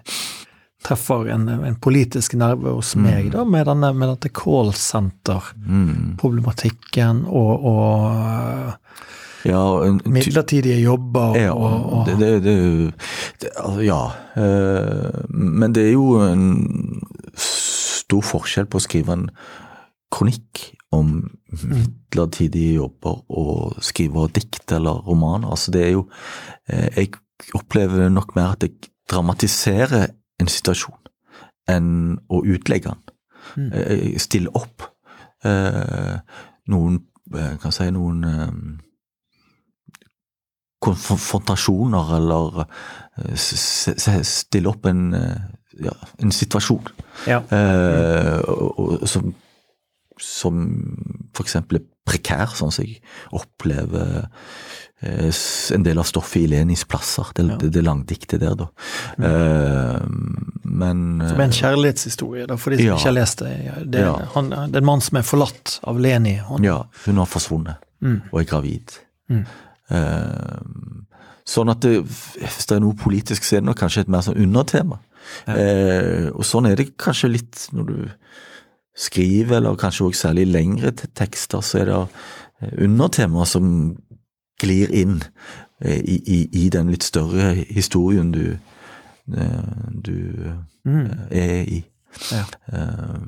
treffer en, en politisk nerve hos meg, da, med, denne, med dette callsenter-problematikken og, og Ja, en, midlertidige jobber ja, og, og det, det, det, det altså, Ja. eh, men det er jo en stor forskjell på å skrive en kronikk om midlertidige jobber og skrive dikt eller romaner. Altså, det er jo eh, Jeg opplever nok mer at jeg dramatiserer en situasjon enn å utlegge den. Eh, Stille opp eh, noen eh, Kan si noen konfrontasjoner, eller stille opp en, ja, en situasjon Ja. eh, og, og, som, som eksempel er prekær, sånn som jeg opplever en del av stoffet i Lenis plasser. Det, det, det langdiktet der, da. Eh, men Som er en kjærlighetshistorie, da, for de som Ja. ikke har lest det. Det er, Ja. han, det er en mann som er forlatt av Leni. Han, Ja, hun har forsvunnet og er gravid. Mm. Uh, sånn at det, hvis det er noe politisk, så er det nok kanskje et mer sånn undertema. Uh, og sånn er det kanskje litt når du skriver, eller kanskje også særlig lengre tekster, så er det undertema undertemaer som glir inn eh, i, i, i den litt større historien du, eh, du mm. er i. Ja. Eh,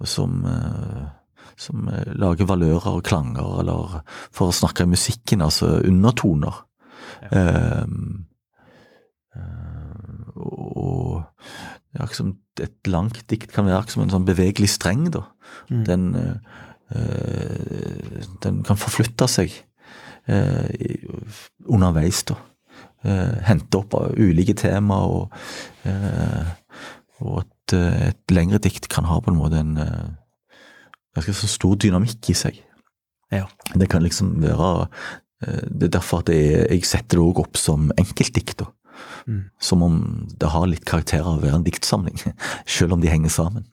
og som, eh, som eh, lager valører og klanger, eller for å snakke i musikken, altså undertoner. Ja. Um, og det er akkurat som et langt dikt kan være som en sånn bevegelig streng, da. Den, eh, eh, den kan forflytte seg eh, underveis, da. Eh, hente opp av ulike tema, og, eh, og at eh, et lengre dikt kan ha på en måte en, eh, ganske så stor dynamikk i seg. Ja. Det kan liksom være eh, Det er derfor at jeg, jeg setter det også opp som enkeltdikt. da. Mm. Som om det har litt karakter av å være en diktsamling, selv om de henger sammen.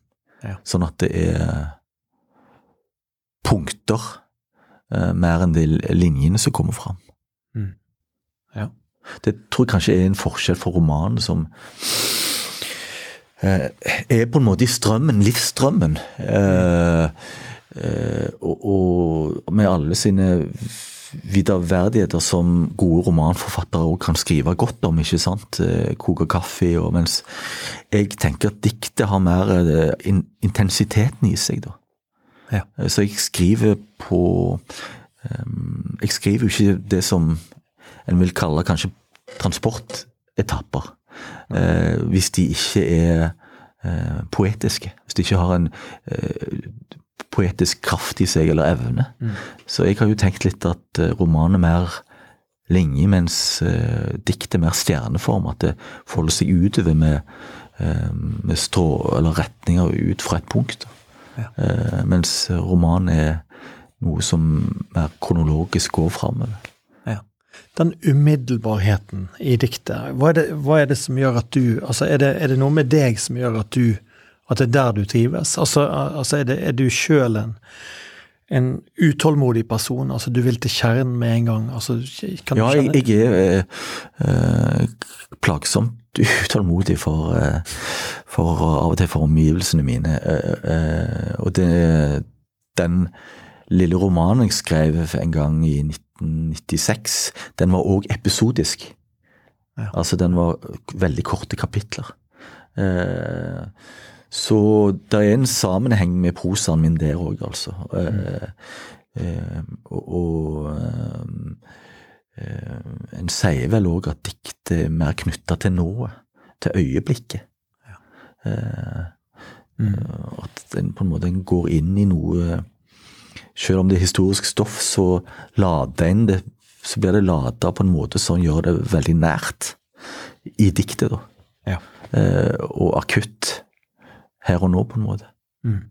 Ja. Sånn at det er punkter eh, mer enn de linjene som kommer fram. Mm. Ja. Det tror jeg kanskje er en forskjell for romanen som eh, er på en måte i strømmen, livsstrømmen. Eh, eh, og, og med alle sine viderverdigheter som gode romanforfattere også kan skrive godt om, ikke sant. Eh, Koke kaffe og Mens jeg tenker at diktet har mer eh, intensiteten i seg, da. Ja. Så jeg skriver på eh, Jeg skriver jo ikke det som en vil kalle kanskje transportetapper. Eh, hvis de ikke er eh, poetiske. Hvis de ikke har en eh, poetisk kraft i seg eller evne. Så jeg har jo tenkt litt at romanen er mer linje, mens uh, diktet er mer stjerneform. At det folder seg utover med, med strå eller retninger ut fra et punkt. Ja. Eh, mens romanen er noe som mer kronologisk går framover. Ja. Den umiddelbarheten i diktet, hva er, det, hva er det som gjør at du altså er det, er det noe med deg som gjør at du at det er der du trives? Altså, altså er, det, er du sjøl en, en utålmodig person? Altså du vil til kjernen med en gang? Altså, kan du Ja, jeg, kjenne jeg er eh, eh, plagsomt utålmodig for, eh, for av og til for omgivelsene mine. Eh, eh, og det, den lille romanen jeg skrev en gang i 1996, den var òg episodisk. Ja. Altså, den var veldig korte kapitler. Eh, så det er en sammenheng med prosaen min der òg, altså. Eh, eh, og og en sier vel òg at diktet er mer knytta til nået, til øyeblikket. Eh, Mm. eh, At en på en måte går inn i noe Selv om det er historisk stoff, så lader en det Så blir det lada på en måte som gjør det veldig nært i diktet, da. Ja. Eh, og akutt her og nå, på en måte. Mm.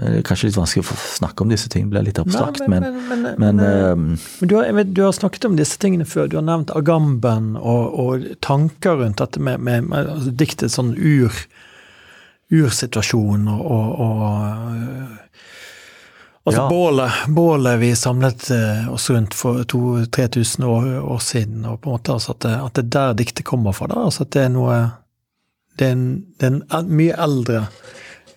Eh, Det er kanskje litt vanskelig å snakke om disse tingene, det blir litt abstrakt, Nei, men, men, men, men, men, eh, eh, Men du har, du har snakket om disse tingene før. Du har nevnt Agamben og, og tanker rundt dette med, med, med altså, diktets sånn ur, ursituasjon og, og, og Altså Ja. bålet, bålet vi samlet oss rundt for 2000-3000 år, år siden, og på en måte altså at, det, at det er der diktet kommer fra. da, altså At det er noe Det er en, det er en mye eldre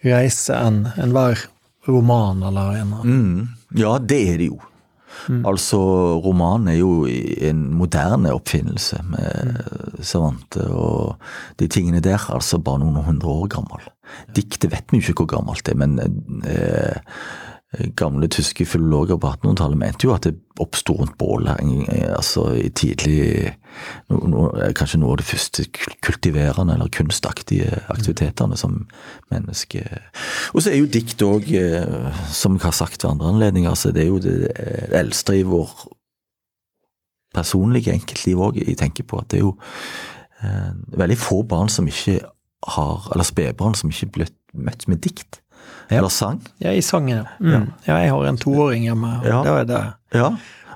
reise enn enhver roman eller en mm, Ja, det er det jo. Altså, romanen er jo en moderne oppfinnelse med Savante og de tingene der, altså bare noen hundre år gammel. Diktet vet vi jo ikke hvor gammelt det er, men eh, gamle tyske filologer på 1800-tallet mente jo at det oppsto rundt bålet eh, altså i tidlig no, no, Kanskje noe av de første kultiverende eller kunstaktige aktivitetene som menneske Og så er jo dikt òg, som jeg har sagt ved andre anledninger, så det er jo det eh, eldste i vår personlige enkeltliv òg. Jeg tenker på at det er jo eh, veldig få barn som ikke har Eller spedbarn som ikke er blitt møtt med dikt. Eller sang. Ja, i sangen, ja. Mm. ja. Jeg har en toåring hjemme, og Ja. da er det Ja,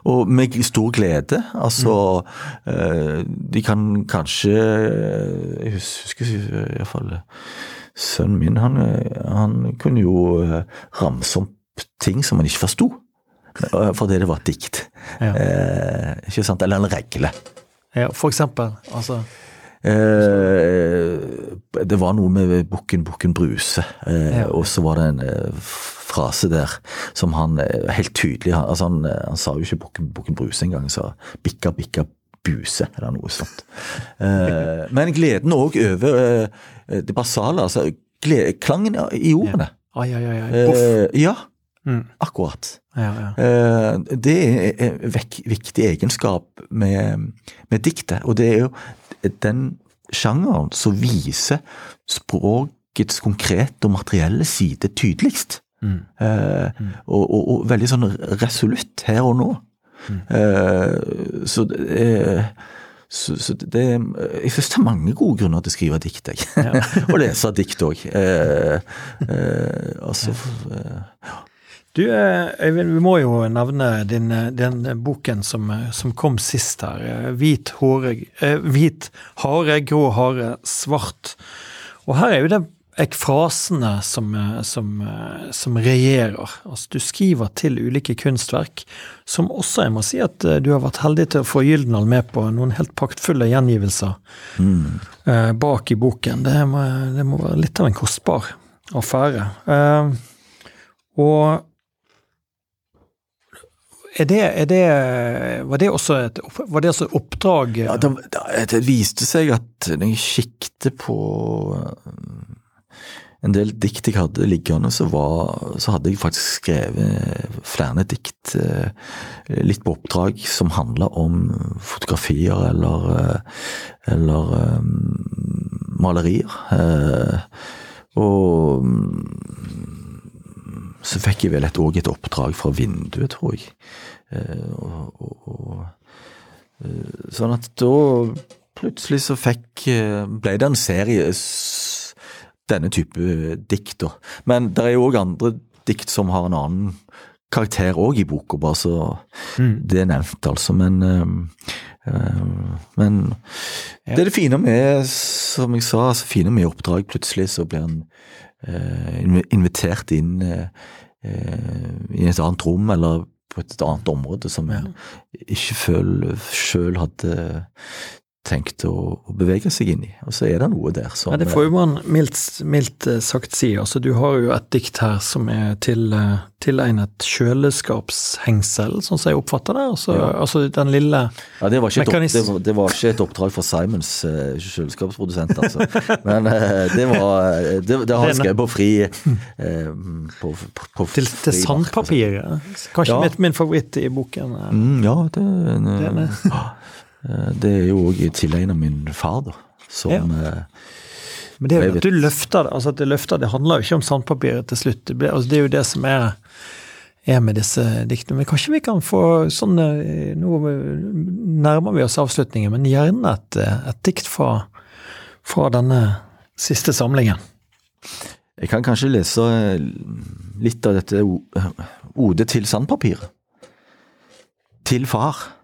og med stor glede. Altså, eh, de kan kanskje Jeg hus- husker iallfall Sønnen min, han, eh, han kunne jo eh, ramse opp ting som han ikke forsto. eh, Fordi det var et dikt. Ja. Eh, ikke sant? Eller en regle. ja, For eksempel. Altså Eh, det var noe med bukken, bukken Bruse, eh, Ja. og så var det en eh, frase der som han eh, helt tydelig han, altså han, eh, han sa jo ikke bukken, bukken Bruse engang, han sa bikka, bikka buse, eller noe sånt. Eh, men gleden òg over det basale, altså glede, klangen i ordene. Ja, ai, ai. ai. Ja, Mm. akkurat. Ja, ja. Det er en viktig egenskap med, med diktet, og det er jo den sjangeren som viser språkets konkrete og materielle side tydeligst. Mm. Eh, og, og, og veldig sånn resolutt her og nå. Eh, så er så, så det, jeg synes det er mange gode grunner til å skrive dikt, jeg. og lese dikt òg. Eh, eh, altså, eh, Du Øyvind, vi må jo nevne din, den boken som, som, kom sist her. Hvit, håre, hvit hare, grå hare, svart. Og her er jo det ekfrasene som, som, som regjerer. Altså, du skriver til ulike kunstverk, som også jeg må si at eh, du har vært heldig til å få Gyldendal med på noen helt praktfulle gjengivelser mm. eh, bak i boken. Det må, det må, være litt av en kostbar affære. Eh, og er det, er det, var det også et var det også oppdrag Ja, det, det, viste seg at når jeg kikket på en del dikt jeg hadde liggende, så, var, så hadde jeg faktisk skrevet flere dikt eh, litt på oppdrag som handla om fotografier eller, eh, eller malerier. Og så fikk jeg vel et, også et oppdrag fra vinduet, tror jeg. Og, og, og, sånn at da plutselig så fikk ble det en serie denne type dikt. Men det er jo òg andre dikt som har en annen karakter òg i boka, bare så mm. det er nevnt, altså. Men, øh, men ja. det er det fine med, som jeg sa, altså fine med oppdrag. Plutselig så blir en invitert inn øh, i et annet rom, eller på et annet område som jeg ikke sjøl hadde tenkt å, å, bevege seg inn i. Og så er det noe der som ja, Det får jo man mildt, mildt eh, sagt si. Altså, du har jo et dikt her som er til, eh, tilegnet kjøleskapshengsel, sånn som jeg oppfatter det. Altså, ja. altså den lille ja, det var, et, det, var, det var, ikke et, oppdrag for Simons uh, kjøleskapsprodusent, altså. Men uh, det var Det, det har han skrevet på fri uh, på, på, på Til, til altså. sandpapiret? Kanskje ja. min favoritt i boken? Mm, ja, det, det er det er jo òg tilegna min far, da. Som ja. Eh, Men det er jo at du løfter det. altså at Det løfter, det handler jo ikke om sandpapiret til slutt. Det, ble, altså det er jo det som er, er med disse diktene. Men kanskje vi kan få sånn eh, Nå nærmer vi oss avslutningen, men gjerne et, et dikt fra, fra denne siste samlingen. Jeg kan kanskje lese litt av dette Ode til sandpapiret. Til far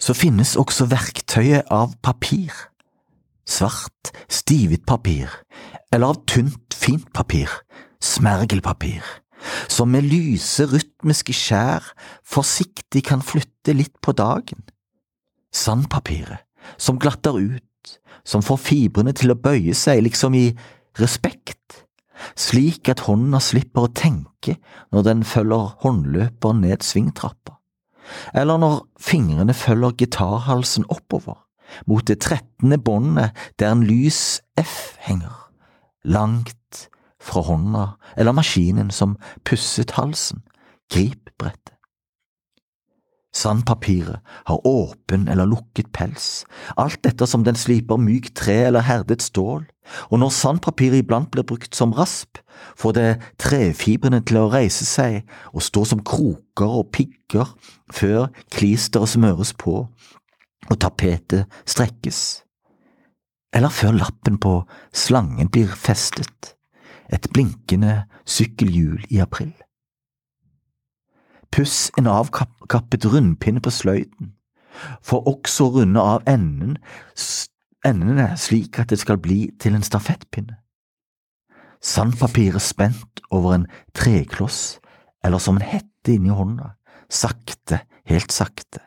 så finnes også verktøyet av papir. Svart, stivet papir, eller av tynt, fint papir, smergelpapir, som med lyse, rytmiske skjær forsiktig kan flytte litt på dagen. Sandpapiret, som glatter ut, som får fibrene til å bøye seg liksom i respekt, slik at hånda slipper å tenke når den følger håndløper ned svingtrappa eller når fingrene følger gitarhalsen oppover, mot det trettende båndet der en lys F henger, langt fra hånda eller maskinen som pusset halsen, grip brettet. Sandpapiret har åpen eller lukket pels, alt ettersom den sliper mykt tre eller herdet stål, og når sandpapiret iblant blir brukt som rasp, får det trefibrene til å reise seg og stå som kroker og pigger før klisteret smøres på og tapetet strekkes, eller før lappen på slangen blir festet, et blinkende sykkelhjul i april. Puss en avkappet rundpinne på sløyden, for også å runde av enden, endene slik at det skal bli til en stafettpinne. Sandpapiret spent over en trekloss eller som en hette inni hånda, sakte, helt sakte.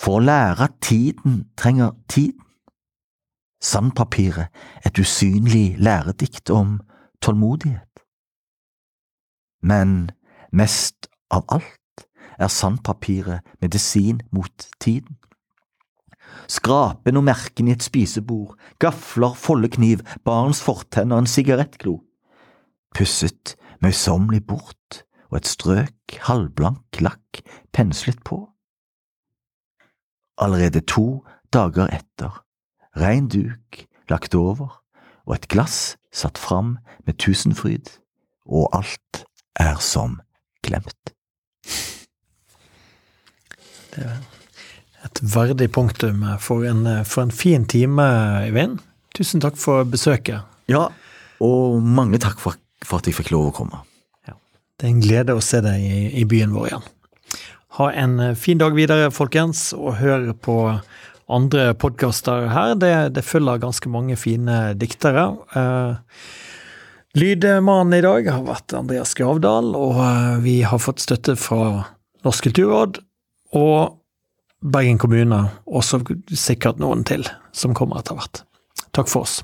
For å lære at tiden trenger tiden. Sandpapiret et usynlig læredikt om tålmodighet. Men mest av alt er sandpapiret medisin mot tiden. Skrapen og merken i et spisebord, gafler, foldekniv, barns fortenner, en sigarettglo. Pusset møysommelig bort og et strøk halvblank lakk penslet på. Allerede to dager etter, rein duk lagt over og et glass satt fram med tusenfryd, og alt er som glemt. Det er et verdig punktum for en, for en fin time, Eivind. Tusen takk for besøket. Ja, og mange takk for, for at jeg fikk lov å komme. Ja. Det er en glede å se deg i, i byen vår igjen. Ha en eh, fin dag videre, folkens, og hør på andre podkaster her. Det, det, følger ganske mange fine diktere. Eh, Lydmannen i dag har vært Andreas Gravdal, og eh, vi har fått støtte fra Norsk kulturråd og Bergen kommune, og sikkert noen til som kommer etter hvert. Takk for oss.